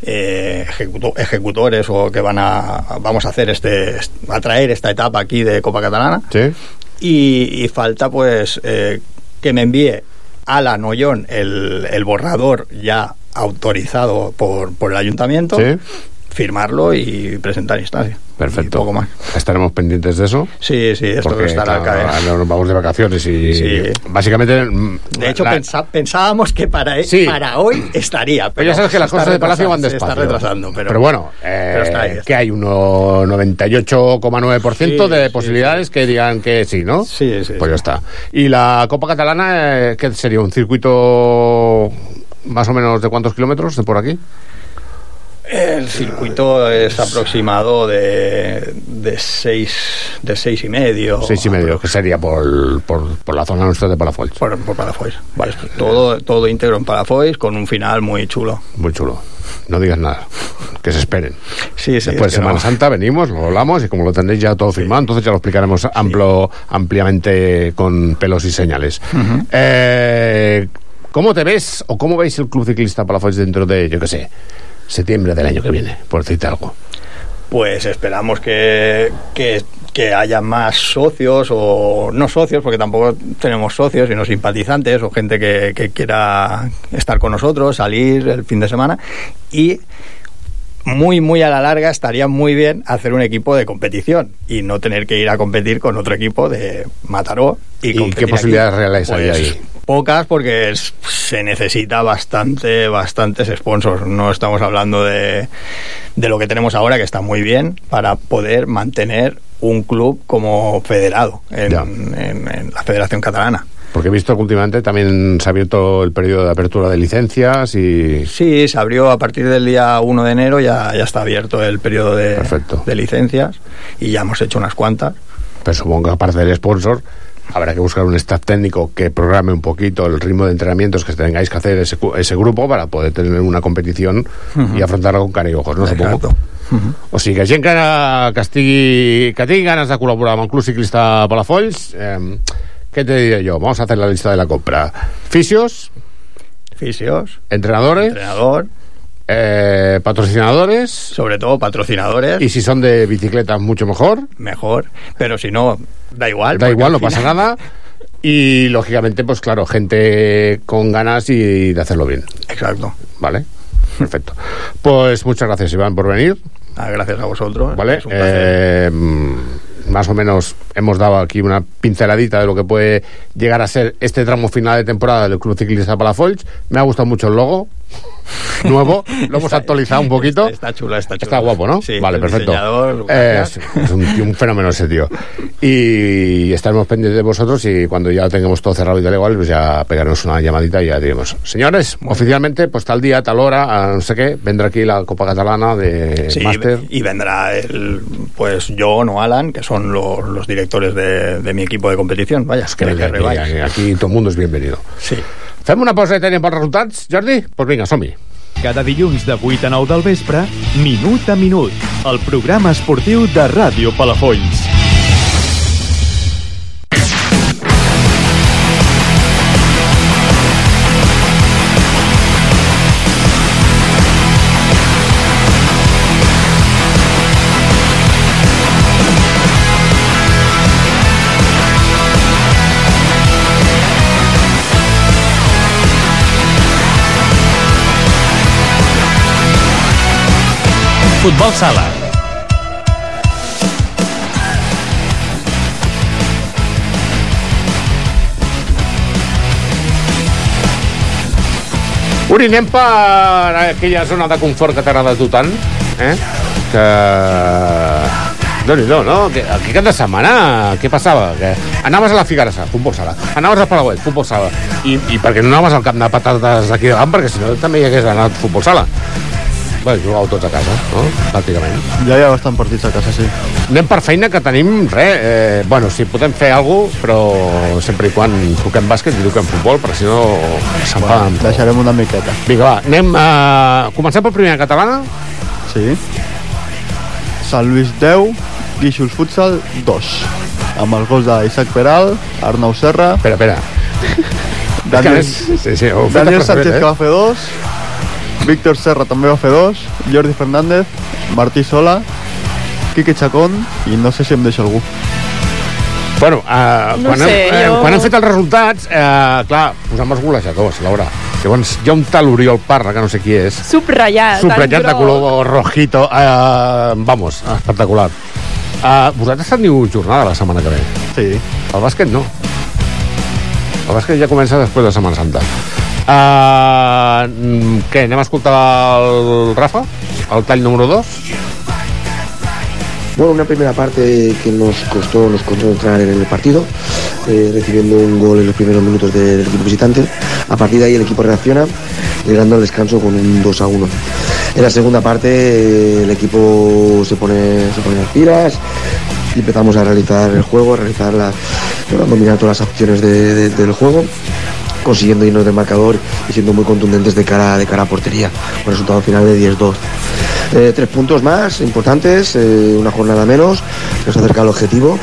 eh, ejecuto- ejecutores o que van a vamos a hacer este a traer esta etapa aquí de Copa Catalana Sí. y, y falta pues eh, que me envíe a la Noyón el, el borrador ya autorizado por, por el ayuntamiento Sí. Firmarlo y presentar instancia Perfecto. poco más. Estaremos pendientes de eso. sí sí esto Porque estará claro, acá, ¿eh? nos vamos de vacaciones y Sí. básicamente mm, de hecho la- pensa- pensábamos que para, Sí. para hoy estaría pero, Pero ya sabes que las cosas de Palacio van despacio. se está retrasando pero, bueno, eh, pero está ahí, está. que hay un 98,9% Sí, de posibilidades que digan que sí, ¿no? Sí, sí. Pues ya está. Y la Copa Catalana, eh, ¿qué sería? ¿Un circuito más o menos de cuántos kilómetros de por aquí? El circuito es aproximado de, de seis de seis y medio. Seis y medio, que sería por, por, por la zona nuestra de Palafolls. Por, por Palafox. Vale. Todo, todo íntegro en Palafox con un final muy chulo. Muy chulo. No digas nada. Que se esperen. Sí, sí. Después es de Semana no. Santa venimos, lo hablamos y como lo tendréis ya todo firmado, entonces ya lo explicaremos amplo, ampliamente con pelos y señales. Eh, ¿Cómo te ves o cómo veis el Club Ciclista Palafolls dentro de, yo qué sé, septiembre del año que viene, por decirte algo? Pues esperamos que, que, que haya más socios o no socios, porque tampoco tenemos socios, sino simpatizantes o gente que, que quiera estar con nosotros, salir el fin de semana. Y muy, muy a la larga estaría muy bien hacer un equipo de competición y no tener que ir a competir con otro equipo de Mataró. ¿Y, ¿Y qué posibilidades reales hay Pues, ahí? Pocas porque es- se necesita bastante, bastantes sponsors. No estamos hablando de, de lo que tenemos ahora, que está muy bien, para poder mantener un club como federado en, en- en la Federación Catalana. Porque he visto que últimamente también se ha abierto el periodo de apertura de licencias y... Sí, se abrió a partir del día 1 de enero, ya, ya está abierto el periodo de, de licencias y ya hemos hecho unas cuantas. Pero supongo que aparte del sponsor habrá que buscar un staff técnico que programe un poquito el ritmo de entrenamientos que tengáis que hacer ese, ese grupo para poder tener una competición Ujú. y afrontarla con cara y ojos, ¿no? Supongo. Exacto. O sigui, que gent que, que, estigui, que tingui ganes de col·laborar amb el Club Ciclista Palafolls, eh, què te diré yo? Vamos a hacer la lista de la compra. Fisios, Fisios, entrenadores, entrenador, eh, patrocinadores, sobre todo patrocinadores, y si son de bicicletas, mucho mejor. mejor. Pero si no, da igual. Da igual, al no pasa nada. Y lógicamente, pues claro, gente con ganas y de hacerlo bien. Exacto. Vale, perfecto. Pues muchas gracias, Iván, por venir. Ah, gracias a vosotros. Vale, Es un placer. eh, mm, más o menos hemos dado aquí una pinceladita de lo que puede llegar a ser este tramo final de temporada del Club Ciclista Palafolls. Me ha gustado mucho el logo nuevo, lo hemos actualizado un poquito. Está chula, está chula. Está guapo, ¿no? Sí, vale, perfecto. es, es un, fenómeno ese tío. Y estaremos pendientes de vosotros y cuando ya lo tengamos todo cerrado y tal igual, pues ya pegaremos una llamadita y ya diremos, señores, oficialmente, pues tal día, tal hora, a no sé qué, vendrá aquí la Copa Catalana de Sí, Máster. y vendrá el, pues John o Alan, que son los, los directores de, de mi equipo de competición. Vaya, que de venga aquí, Guerre aquí, todo el mundo és bienvenido. Sí. Fem una pausa i tenim els resultats, Jordi? Doncs pues vinga, som-hi. Cada dilluns de 8 a 9 del vespre, Minut a Minut, el programa esportiu de Ràdio Palafolls. Futbol sala. Uri, anem per aquella zona de confort que t'agrada tu tant, eh? Que... Déu-n'hi-do, no? Que, que cada setmana, què passava? Que anaves a la Figarassa, futbol sala. Anaves a Palauet, futbol sala. I, I per què no anaves al camp de patates d'aquí davant? Perquè si no també hi hagués anat futbol sala. Bé, jugàveu tots a casa, no? Pràcticament. Ja hi ha bastant partits a casa, sí. Anem per feina que tenim, res, eh, bueno, sí, podem fer alguna cosa, però sempre i quan toquem bàsquet i toquem futbol, perquè si no s'enfaden. Deixarem una miqueta. Vinga, va, anem a... Comencem per primera catalana? Sí. Sant Lluís 10, Guíxols Futsal 2. Amb els gols d'Isaac Peral, Arnau Serra... Espera, espera. Daniel, És sí, sí, Daniel Sánchez, eh? que va fer dos. Víctor Serra també va fer dos. Jordi Fernández, Martí Sola, Quique Chacón i no sé si em deixa algú. Bueno, uh, No quan, sé, hem, eh, jo- quan hem fet els resultats, eh, clar, posem els golejadors, Laura. Llavors, hi ha un tal Oriol Parra, que no sé qui és, Subratllat. subratllat de color rojito, eh, vamos, espectacular. Uh, vosaltres teniu jornada la setmana que ve? Sí. El bàsquet no. El bàsquet ja comença després de Setmana Santa. Uh, què, anem a escoltar Rafa? El tall número 2? Bueno, una primera parte que nos costó, nos costó entrar en el partido, eh, recibiendo un gol en los primeros minutos de- del equipo visitante. A partir de ahí el equipo reacciona, llegando al descanso con un 2 a 1. En la segunda parte eh, el equipo se pone, se pone las pilas y empezamos a realizar el juego, a realizar la, a dominar todas las de- del juego consiguiendo irnos del marcador y siendo muy contundentes de cara, de cara a portería, con resultado final de 10-2. Eh, tres puntos más importantes, eh, una jornada menos, nos acerca al objetivo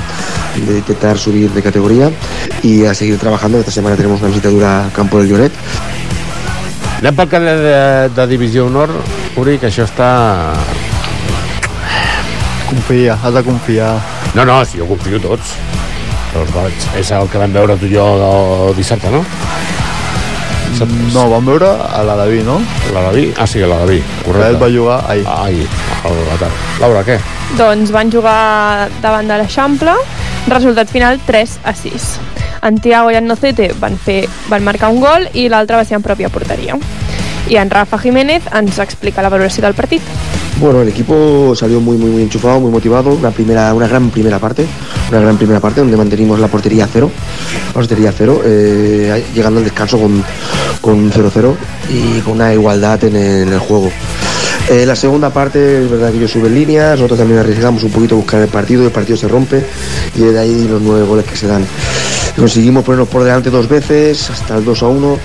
de intentar subir de categoría y a seguir trabajando. Esta semana tenemos una visita dura al campo del Lloret. Anem pel que de, de, de Divisió Honor, Uri, que això està... Confia, has de confiar. No, no, si jo confio tots. Els vaig, és el que vam veure tu i jo el dissabte, no? No, vam veure a l'Adaví, no? L'Adaví? Ah, sí, l'Adaví, correcte. Ell va jugar ahir. Ahir, a la tarda. Laura, què? Doncs van jugar davant de l'Eixample, resultat final 3 a 6. En Tiago i en Nocete van, fer, van marcar un gol i l'altre va ser en pròpia porteria. I en Rafa Jiménez ens explica la valoració del partit. Bueno, el equipo salió muy, muy, muy enchufado, muy motivado. Una primera, una gran primera parte, una gran primera parte donde mantenimos la portería a cero, la portería a cero, eh, llegando al descanso con con un 0-0 y con una igualdad en el, juego. Eh, la segunda parte es verdad que ellos suben líneas, nosotros también arriesgamos un poquito a buscar el partido, el partido se rompe y de ahí los nueve goles que se dan. Conseguimos ponernos por delante dos veces, hasta el 2 a 1,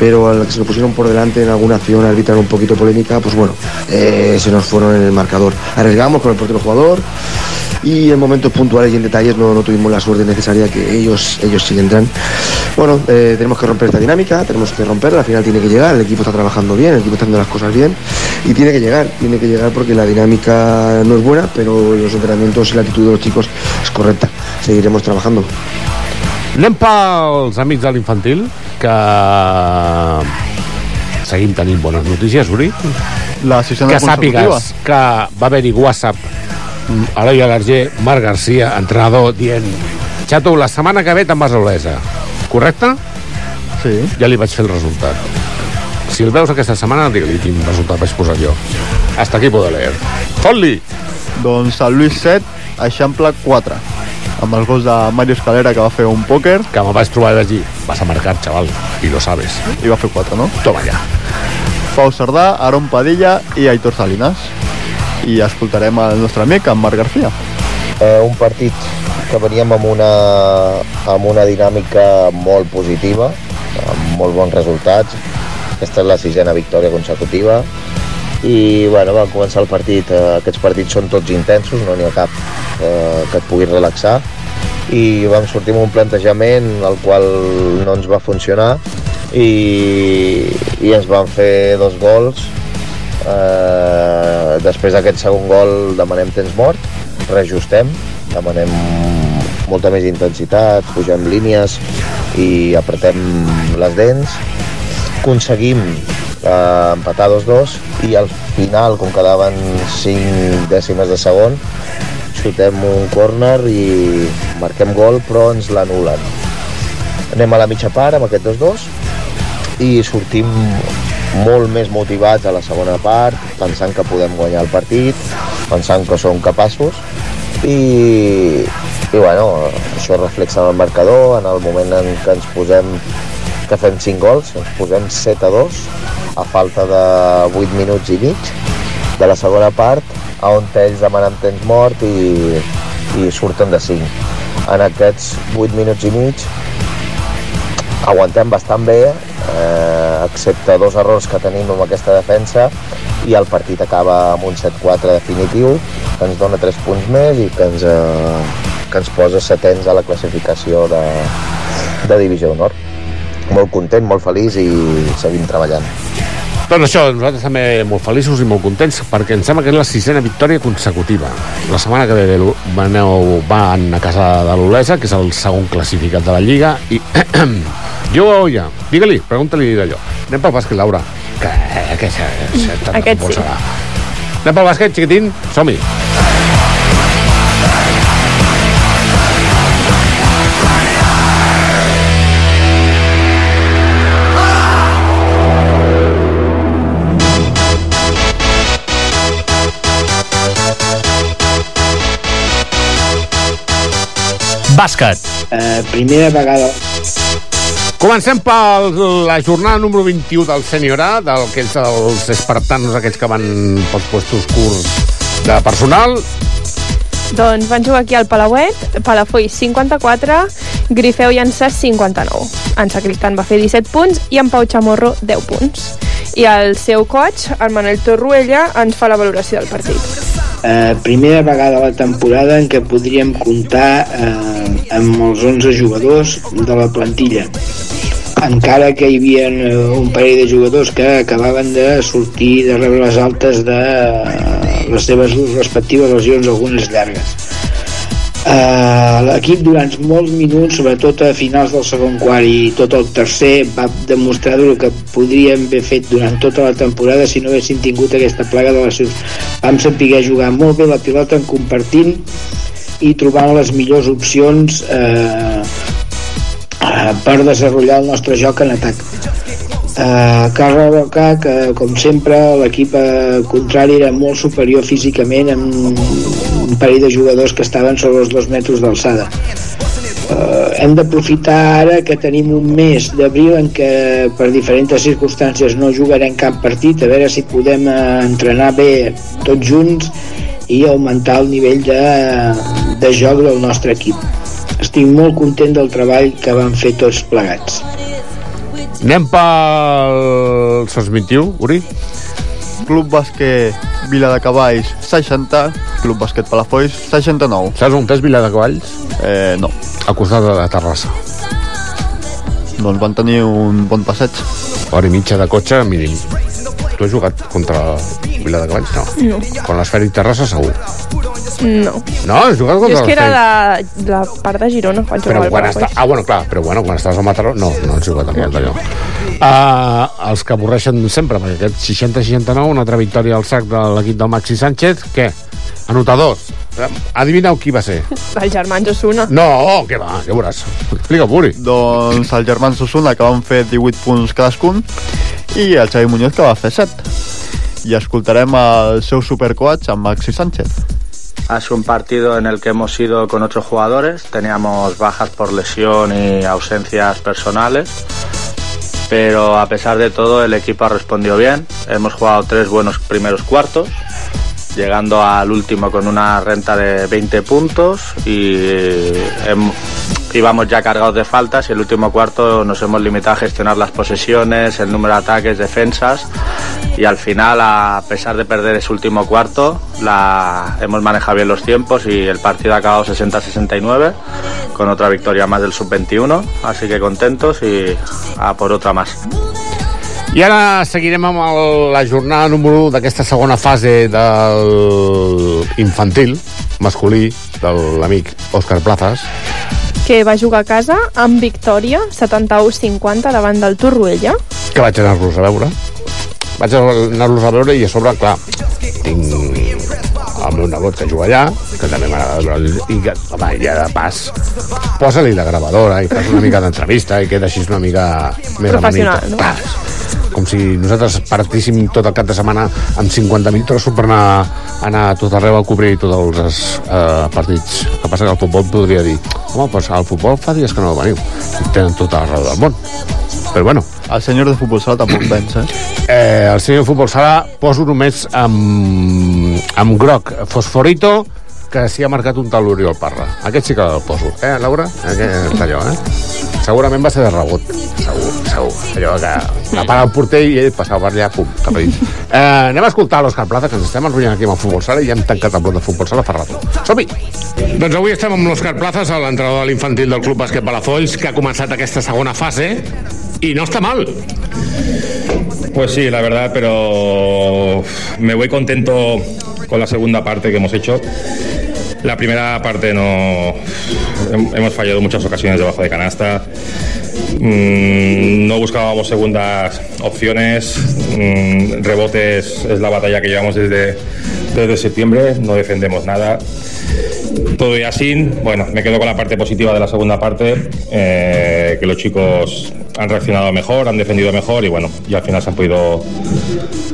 pero al que se lo pusieron por delante en alguna acción arbitral un poquito polémica, pues bueno, eh, se nos fueron en el marcador. Arriesgamos con el portero jugador y en momentos puntuales y en detalles no, no tuvimos la suerte necesaria que ellos, ellos sí entran. Bueno, eh, tenemos que romper esta dinámica, tenemos que romperla, al final tiene que llegar, el equipo está trabajando bien, el equipo está haciendo las cosas bien y tiene que llegar, tiene que llegar porque la dinámica no es buena, pero los entrenamientos y la actitud de los chicos es correcta. Seguiremos trabajando. Anem pels amics de l'infantil, que seguim tenint bones notícies, Uri. La que sàpigues que va haver-hi WhatsApp mm, Eloi Alarger, Marc Garcia, entrenador, dient Xato, la setmana que ve te'n vas a Olesa. Correcte? Sí. Ja li vaig fer el resultat. Si el veus aquesta setmana, digue-li quin resultat vaig posar jo. Hasta aquí puedo leer. Fot-li! Doncs Sant Lluís 7, Eixample 4 amb els gols de Mario Escalera que va fer un pòquer que me'l vaig trobar i dir vas a marcar, chaval, y lo sabes i va fer 4, no? Toma ja Pau Cerdà, Aaron Padilla i Aitor Salinas i escoltarem el nostre amic, en Marc García eh, un partit que veníem amb una, amb una dinàmica molt positiva, amb molt bons resultats. Aquesta és la sisena victòria consecutiva. I bueno, va començar el partit, eh, aquests partits són tots intensos, no n'hi ha cap eh, que et pugui relaxar. I vam sortir amb un plantejament el qual no ens va funcionar i, i ens van fer dos gols eh, després d'aquest segon gol demanem temps mort, reajustem, demanem molta més intensitat, pugem línies i apretem les dents. Aconseguim eh, empatar 2-2 i al final, com quedaven 5 dècimes de segon, xutem un córner i marquem gol, però ens l'anulen. Anem a la mitja part amb aquest 2-2 i sortim molt més motivats a la segona part, pensant que podem guanyar el partit, pensant que som capaços i, i bueno, això reflexa en el marcador, en el moment en què ens posem que fem 5 gols, ens posem 7 a 2 a falta de 8 minuts i mig de la segona part on ells demanen temps mort i, i surten de 5 en aquests 8 minuts i mig aguantem bastant bé eh, excepte dos errors que tenim amb aquesta defensa i el partit acaba amb un 7-4 definitiu que ens dona 3 punts més i que ens, eh, que ens posa setens a la classificació de, de Divisió d'Honor. Molt content, molt feliç i seguim treballant. Doncs això, nosaltres també molt feliços i molt contents perquè em sembla que és la sisena victòria consecutiva. La setmana que ve veneu, van a casa de l'Olesa, que és el segon classificat de la Lliga, i jo ja, digue-li, pregunta-li d'allò. Anem pel bàsquet, Laura. Que, que se, se, se Aquest sí. Anem pel bàsquet, xiquitín, som-hi. Bàsquet. Eh, primera vegada Comencem per la jornada número 21 del Sènior A, del que és els espartanos aquests que van pels puestos curts de personal. Doncs van jugar aquí al Palauet, Palafolls 54, Grifeu i Ansàs 59. En Sacristán va fer 17 punts i en Pau Chamorro 10 punts. I el seu coach, el Manel Torruella, ens fa la valoració del partit. Eh, primera vegada a la temporada en què podríem comptar eh, amb els 11 jugadors de la plantilla encara que hi havia eh, un parell de jugadors que acabaven de sortir de rebre les altes de eh, les seves respectives lesions, algunes llargues. Uh, L'equip durant molts minuts, sobretot a finals del segon quart i tot el tercer, va demostrar el que podríem haver fet durant tota la temporada si no haguessin tingut aquesta plaga de lesions. Vam saber jugar molt bé la pilota en compartint i trobant les millors opcions eh, eh, per desenvolupar el nostre joc en atac. Uh, cal remarcar que, com sempre, l'equip eh, contrari era molt superior físicament amb un parell de jugadors que estaven sobre els dos metres d'alçada. Uh, hem d'aprofitar ara que tenim un mes d'abril en què per diferents circumstàncies no jugarem cap partit, a veure si podem uh, entrenar bé tots junts i augmentar el nivell de, de joc del nostre equip. Estic molt content del treball que van fer tots plegats. Anem pel SOS 21, Uri? Club Bàsquet Vila de Cavalls 60, Club Bàsquet Palafolls 69. Saps on és Vila de Cavalls? Eh, no. Al costat de la Terrassa. Doncs van tenir un bon passeig. Hora i mitja de cotxe, mínim. Tu has jugat contra Vila de Cavalls? No. No. Con l'Esfèric Terrassa, segur. No. No, has jugat Jo contra és que era de, de la part de Girona quan Però quan està... Ah, bueno, clar, però bueno, quan estàs a Mataró, no, no has jugat amb el d'allò. Uh, els que avorreixen sempre, perquè aquest 60-69, una altra victòria al sac de l'equip del Maxi Sánchez, què? Anotadors. Adivineu qui va ser? Els germans Osuna. No, què va, ja veuràs. Explica, Puri. Doncs els germans Osuna, que van fer 18 punts cadascun, i el Xavi Muñoz, que va fer 7. I escoltarem el seu supercoach, amb Maxi Sánchez. Ha sido un partido en el que hemos ido con ocho jugadores, teníamos bajas por lesión y ausencias personales, pero a pesar de todo el equipo ha respondido bien, hemos jugado tres buenos primeros cuartos, llegando al último con una renta de 20 puntos y hem- íbamos ya cargados de faltas y el último cuarto nos hemos limitado a gestionar las posesiones, el número de ataques, defensas y al final, a pesar de perder ese último cuarto, la, hemos manejado bien los tiempos y el partido ha acabado 60-69 con otra victoria más del sub-21, así que contentos y a por otra más. I ara seguirem amb el, la jornada número 1 d'aquesta segona fase del infantil masculí de l'amic Òscar Plazas. Que va jugar a casa amb victòria 71-50 davant del Torroella. que vaig anar-los a veure. Vaig anar-los a veure i a sobre, clar, tinc el meu nebot que juga allà, que també m'agrada veure, i que, home, ja de pas, posa-li la gravadora i fas una mica d'entrevista i queda així una mica més Professional, amanit. no? Clar, com si nosaltres partíssim tot el cap de setmana amb 50.000 trossos per anar, anar a tot arreu a cobrir tots els eh, partits. El que passa que el futbol podria dir home, doncs al futbol fa dies que no veniu. I tenen tot arreu del món. Però bueno. El senyor de futbol sala tampoc pensa. Eh, el senyor de futbol sala poso només amb, amb groc fosforito que s'hi ha marcat un tal Oriol Parra. Aquest sí que el poso. Eh, Laura? Aquest allò, eh? Segurament va ser de rebot. Segur, segur. Allò que la para el porter i ell passava per allà, pum, cap a dins. Eh, anem a escoltar l'Òscar Plaza, que ens estem enrotllant aquí amb el futbol sala i ja hem tancat el bloc de futbol sala fa rato. Som-hi! Doncs avui estem amb l'Òscar Plazas, l'entrenador de l'infantil del Club Bàsquet Palafolls, que ha començat aquesta segona fase i no està mal. Pues sí, la verdad, pero me voy contento con la segunda parte que hemos hecho. La primera parte no hem- hemos fallado muchas ocasiones debajo de canasta. Mm, no buscábamos segundas opciones. Mm, rebotes es la batalla que llevamos desde, desde septiembre. No defendemos nada. Todo y así, bueno, me quedo con la parte positiva de la segunda parte, eh, que los chicos han reaccionado mejor, han defendido mejor y bueno, y al final se han podido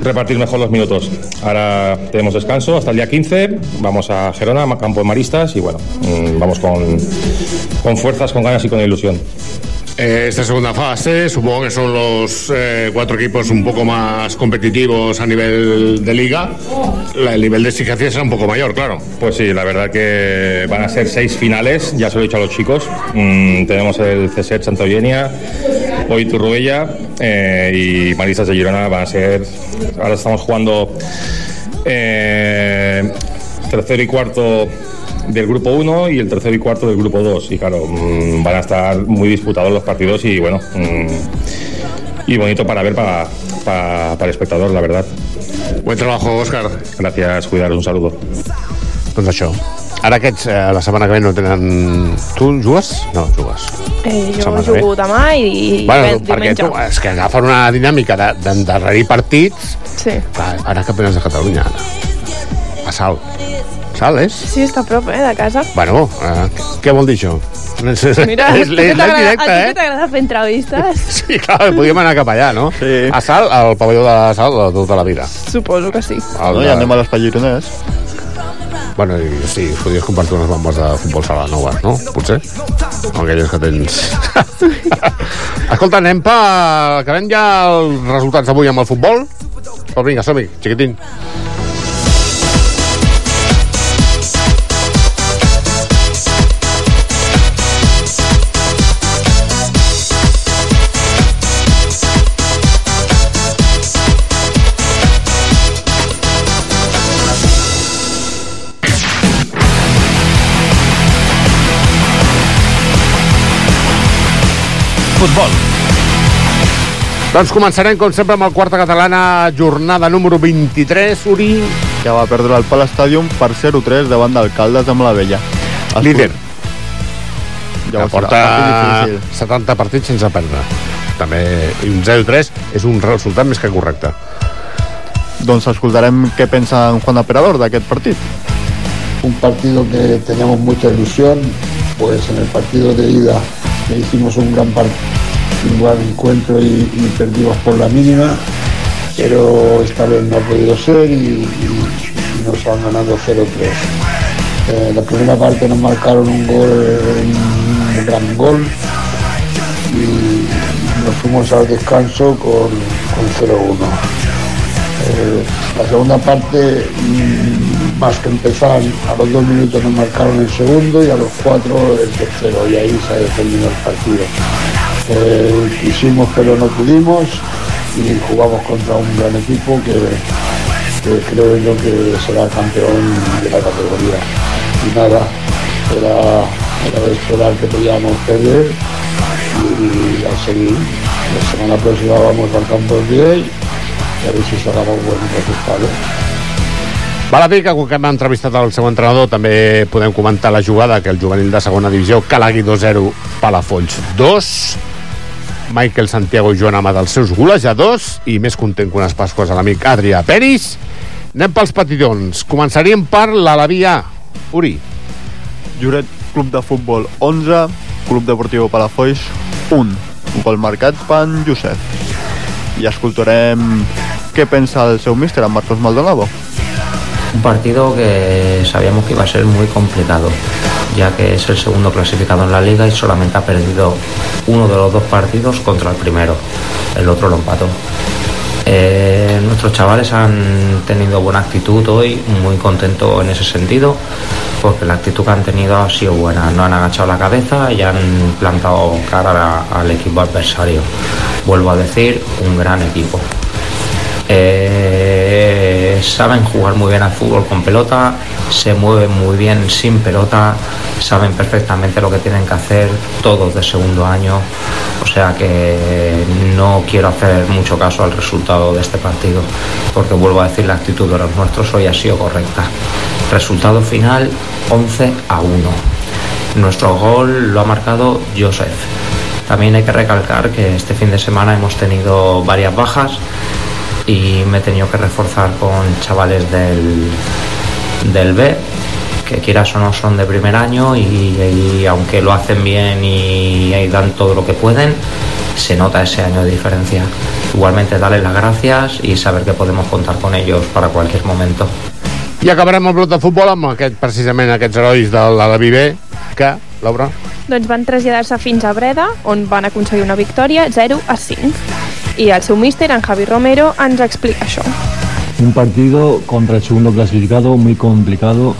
repartir mejor los minutos. Ahora tenemos descanso hasta el día 15, vamos a Gerona, Campo de Maristas y bueno, mm, vamos con, con fuerzas, con ganas y con ilusión. Eh, Esta segunda fase, supongo que son los eh, cuatro equipos un poco más competitivos a nivel de liga. El nivel de exigencia será un poco mayor, claro. Pues sí, la verdad que van a ser seis finales, ya se lo he dicho a los chicos. Mm, tenemos el CSET Santa Eugenia, hoy Turruella eh, y Maristas de Girona van a ser. Ahora estamos jugando tercero y cuarto del grupo 1 y el tercero y cuarto del grupo 2. Y claro, mm, van a estar muy disputados los partidos y bueno. mm, y bonito para ver para, para, para el espectador, la verdad. Buen trabajo, Óscar. Gracias, cuidaros, un saludo. Doncs això. Ara aquests, eh, la setmana que ve no tenen... Tu jugues? No, jugues. Eh, jo Setmana jugo demà i, i bueno, ve- perquè diumenge. tu, és que agafen una dinàmica de- d'endarrerir partits. Sí. Clar, ara campionats de Catalunya, ara. A Salt. Salt és? Sí, està a prop, eh, de casa. Bueno, eh, què vol dir això? Mira, és, a és a eh? que t'agrada fer entrevistes, Sí, clar, podíem anar cap allà, no? Sí. A Salt, al pavelló de Salt, de tota la vida. suposo que sí. El No, ja anem a l'espai gironès. Bueno, i, sí, podries compartir unes bombes de futbol sala noves, no? Potser? O aquelles que tens... Escolta, anem per... Acabem ja els resultats d'avui amb el futbol? Però vinga, som-hi, xiquitín. Futbol. Doncs començarem, com sempre, amb el quarta catalana, jornada número 23, Uri. Que va perdre el Pal Stadium per 0-3 davant d'Alcaldes amb la Vella. Líder. Ja porta difícil. 70 partits sense perdre. També un 0-3 és un resultat més que correcte. Doncs escoltarem què pensa en Juan Aperador d'aquest partit. un partido que teníamos mucha ilusión, pues en el partido de ida le hicimos un gran, par- un gran encuentro y, y perdimos por la mínima, pero esta vez no ha podido ser y nos han ganado 0-3. Eh, la primera parte nos marcaron un gol, un gran gol y nos fuimos al descanso con, con 0-1. Eh, la segunda parte, mm, más que empezar, a los dos minutos nos marcaron el segundo y a los cuatro el tercero, y ahí se ha defendido el partido. Eh, quisimos pero no pudimos y jugamos contra un gran equipo que, que creo yo que será campeón de la categoría. Y nada, era, era de esperar que podíamos perder y a seguir. La semana próxima vamos al campo del y a ver si sacamos buenos resultados. Val a dir que quan hem entrevistat el seu entrenador també podem comentar la jugada que el juvenil de segona divisió Calagui 2-0 Palafolls 2 Michael Santiago i Joan Amat els seus golejadors i més content que unes pasques a l'amic Adrià Peris anem pels petitons començaríem per l'Alaví A Uri Lloret Club de Futbol 11, Club Deportiu Palafolls 1. Un gol marcat per Josep. I escoltarem què pensa el seu míster, en Marcos Maldonado. Un partido que sabíamos que iba a ser muy complicado, ya que es el segundo clasificado en la liga y solamente ha perdido uno de los dos partidos contra el primero. El otro lo empató. Eh, nuestros chavales han tenido buena actitud hoy, muy contento en ese sentido, porque la actitud que han tenido ha sido buena. No han agachado la cabeza y han plantado cara al equipo adversario. Vuelvo a decir, un gran equipo. Eh, saben jugar muy bien al fútbol con pelota, se mueven muy bien sin pelota, saben perfectamente lo que tienen que hacer todos de segundo año, o sea que no quiero hacer mucho caso al resultado de este partido, porque vuelvo a decir la actitud de los nuestros hoy ha sido correcta. Resultado final 11 a 1. Nuestro gol lo ha marcado Joseph. También hay que recalcar que este fin de semana hemos tenido varias bajas y me he tenido que reforzar con chavales del, del B, que quieras o no son de primer año y, y aunque lo hacen bien y, y dan todo lo que pueden, se nota ese año de diferencia. Igualmente darles las gracias y saber que podemos contar con ellos para cualquier momento. i acabarem el bloc de futbol amb aquest, precisament aquests herois de l'Alaví B que, Laura, Doncs van traslladar-se fins a Breda, on van aconseguir una victòria 0 a 5. I el seu míster, Javi Romero, ens explica. Un partido contra el segundo clasificado muy complicado,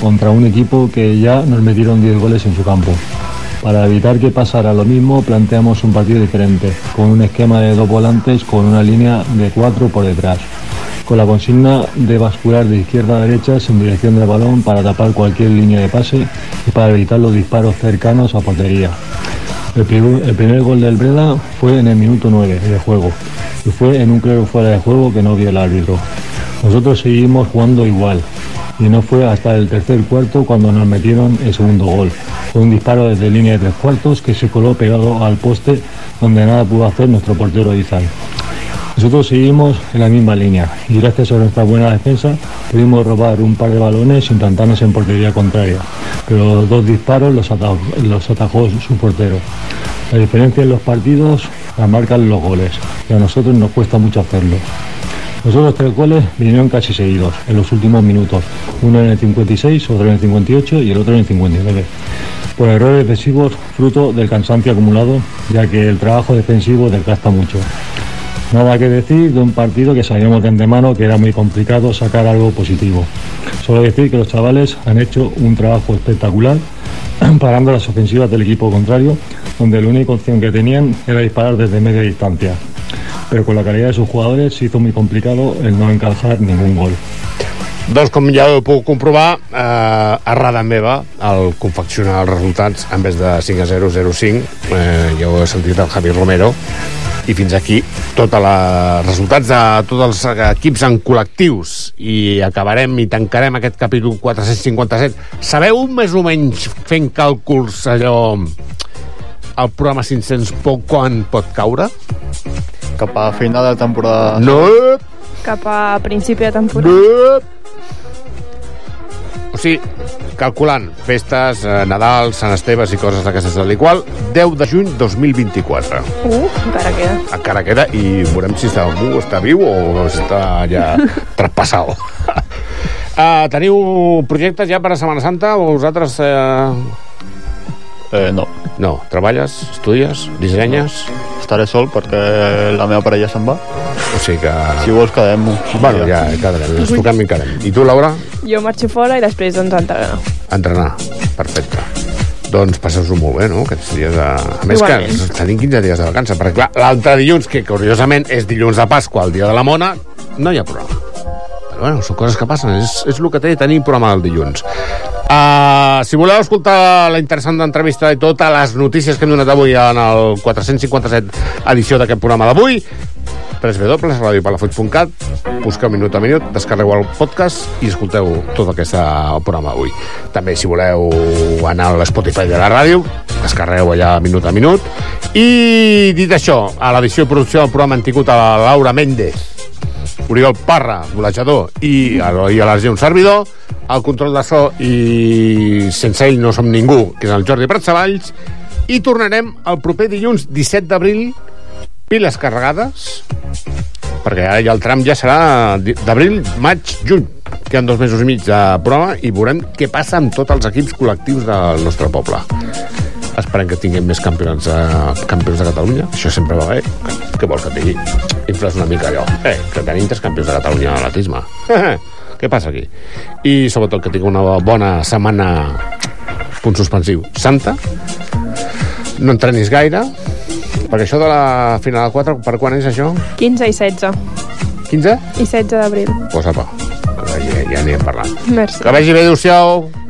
contra un equipo que ya nos metieron 10 goles en su campo. Para evitar que pasara lo mismo, planteamos un partido diferente, con un esquema de dos volantes con una línea de cuatro por detrás, con la consigna de bascular de izquierda a derecha en dirección del balón para tapar cualquier línea de pase y para evitar los disparos cercanos a portería. El primer, gol del Breda fue en el minuto 9 de juego y fue en un claro fuera de juego que no vio el árbitro. Nosotros seguimos jugando igual y no fue hasta el tercer cuarto cuando nos metieron el segundo gol. Fue un disparo desde línea de tres cuartos que se coló pegado al poste donde nada pudo hacer nuestro portero Izal. Nosotros seguimos en la misma línea y gracias a nuestra buena defensa pudimos robar un par de balones sin plantarnos en portería contraria, pero dos disparos los atajó, los atajó su portero. La diferencia en los partidos la marcan los goles y a nosotros nos cuesta mucho hacerlo. Los otros tres goles vinieron casi seguidos, en los últimos minutos, uno en el 56, otro en el 58 y el otro en el 59 por errores defensivos fruto del cansancio acumulado, ya que el trabajo defensivo desgasta mucho. Nada que decir de un partido que sabíamos de antemano que era muy complicado sacar algo positivo. Solo decir que los chavales han hecho un trabajo espectacular parando las ofensivas del equipo contrario, donde la única opción que tenían era disparar desde media distancia. Pero con la calidad de sus jugadores se hizo muy complicado el no encajar ningún gol. Doncs com ja ho puc comprovar, eh, errada meva, el confeccionar els resultats en vez de 5 a 0, 0 a 5, eh, ja ho he sentit el Javi Romero, i fins aquí tots els resultats de tots els equips en col·lectius i acabarem i tancarem aquest capítol 457. Sabeu més o menys fent càlculs allò el programa 500 poc quan pot caure? Cap a final de temporada. No! Cap a principi de temporada. No! O sigui, calculant festes, eh, Nadal, Sant Esteves i coses d'aquestes de l'igual, 10 de juny 2024. Uh, encara queda. Encara queda i veurem si està, uh, està viu o està ja traspassat. Uh, teniu projectes ja per a Setmana Santa o vosaltres... Eh... Eh, no. No, treballes, estudies, dissenyes... Estaré sol perquè la meva parella se'n va. O sigui que... Si vols, quedem Bueno, ja, quedarem, ens truquem i quedarem. I tu, Laura? Jo marxo fora i després doncs entrenar. Entrenar. Perfecte. Doncs passeu-ho molt bé, no? Aquests dies de... A més Igualment. que tenim 15 dies de vacances, perquè clar, l'altre dilluns, que curiosament és dilluns de Pasqua, el dia de la Mona, no hi ha programa. Però bueno, són coses que passen, és, és el que té tenir programa el dilluns. Uh, si voleu escoltar la interessant entrevista i totes les notícies que hem donat avui en el 457 edició d'aquest programa d'avui, www.radiopalafolls.cat busqueu minut a minut, descarregueu el podcast i escolteu tot aquest programa avui. També, si voleu anar a l'Spotify de la ràdio, descarregueu allà minut a minut. I, dit això, a l'edició i producció del programa han tingut a la Laura Méndez, Oriol Parra, golejador, i a, i a l'Arger un servidor, el control de so i sense ell no som ningú, que és el Jordi Pratsavalls, i tornarem el proper dilluns 17 d'abril, piles carregades, perquè ara ja el tram ja serà d'abril, maig, juny. Queden dos mesos i mig de programa i veurem què passa amb tots els equips col·lectius del nostre poble. Esperem que tinguem més campionats de, campions de Catalunya. Això sempre va bé. Què vols que et digui? Infles una mica allò. Eh, que tenim tres campions de Catalunya a l'atletisme. Què passa aquí? I sobretot que tingui una bona setmana punt suspensiu. Santa. No entrenis gaire, perquè això de la final 4, per quan és això? 15 i 16. 15? I 16 d'abril. Pues apa, ja, ja n'hi hem parlat. Merci. Que vagi bé, adéu-siau.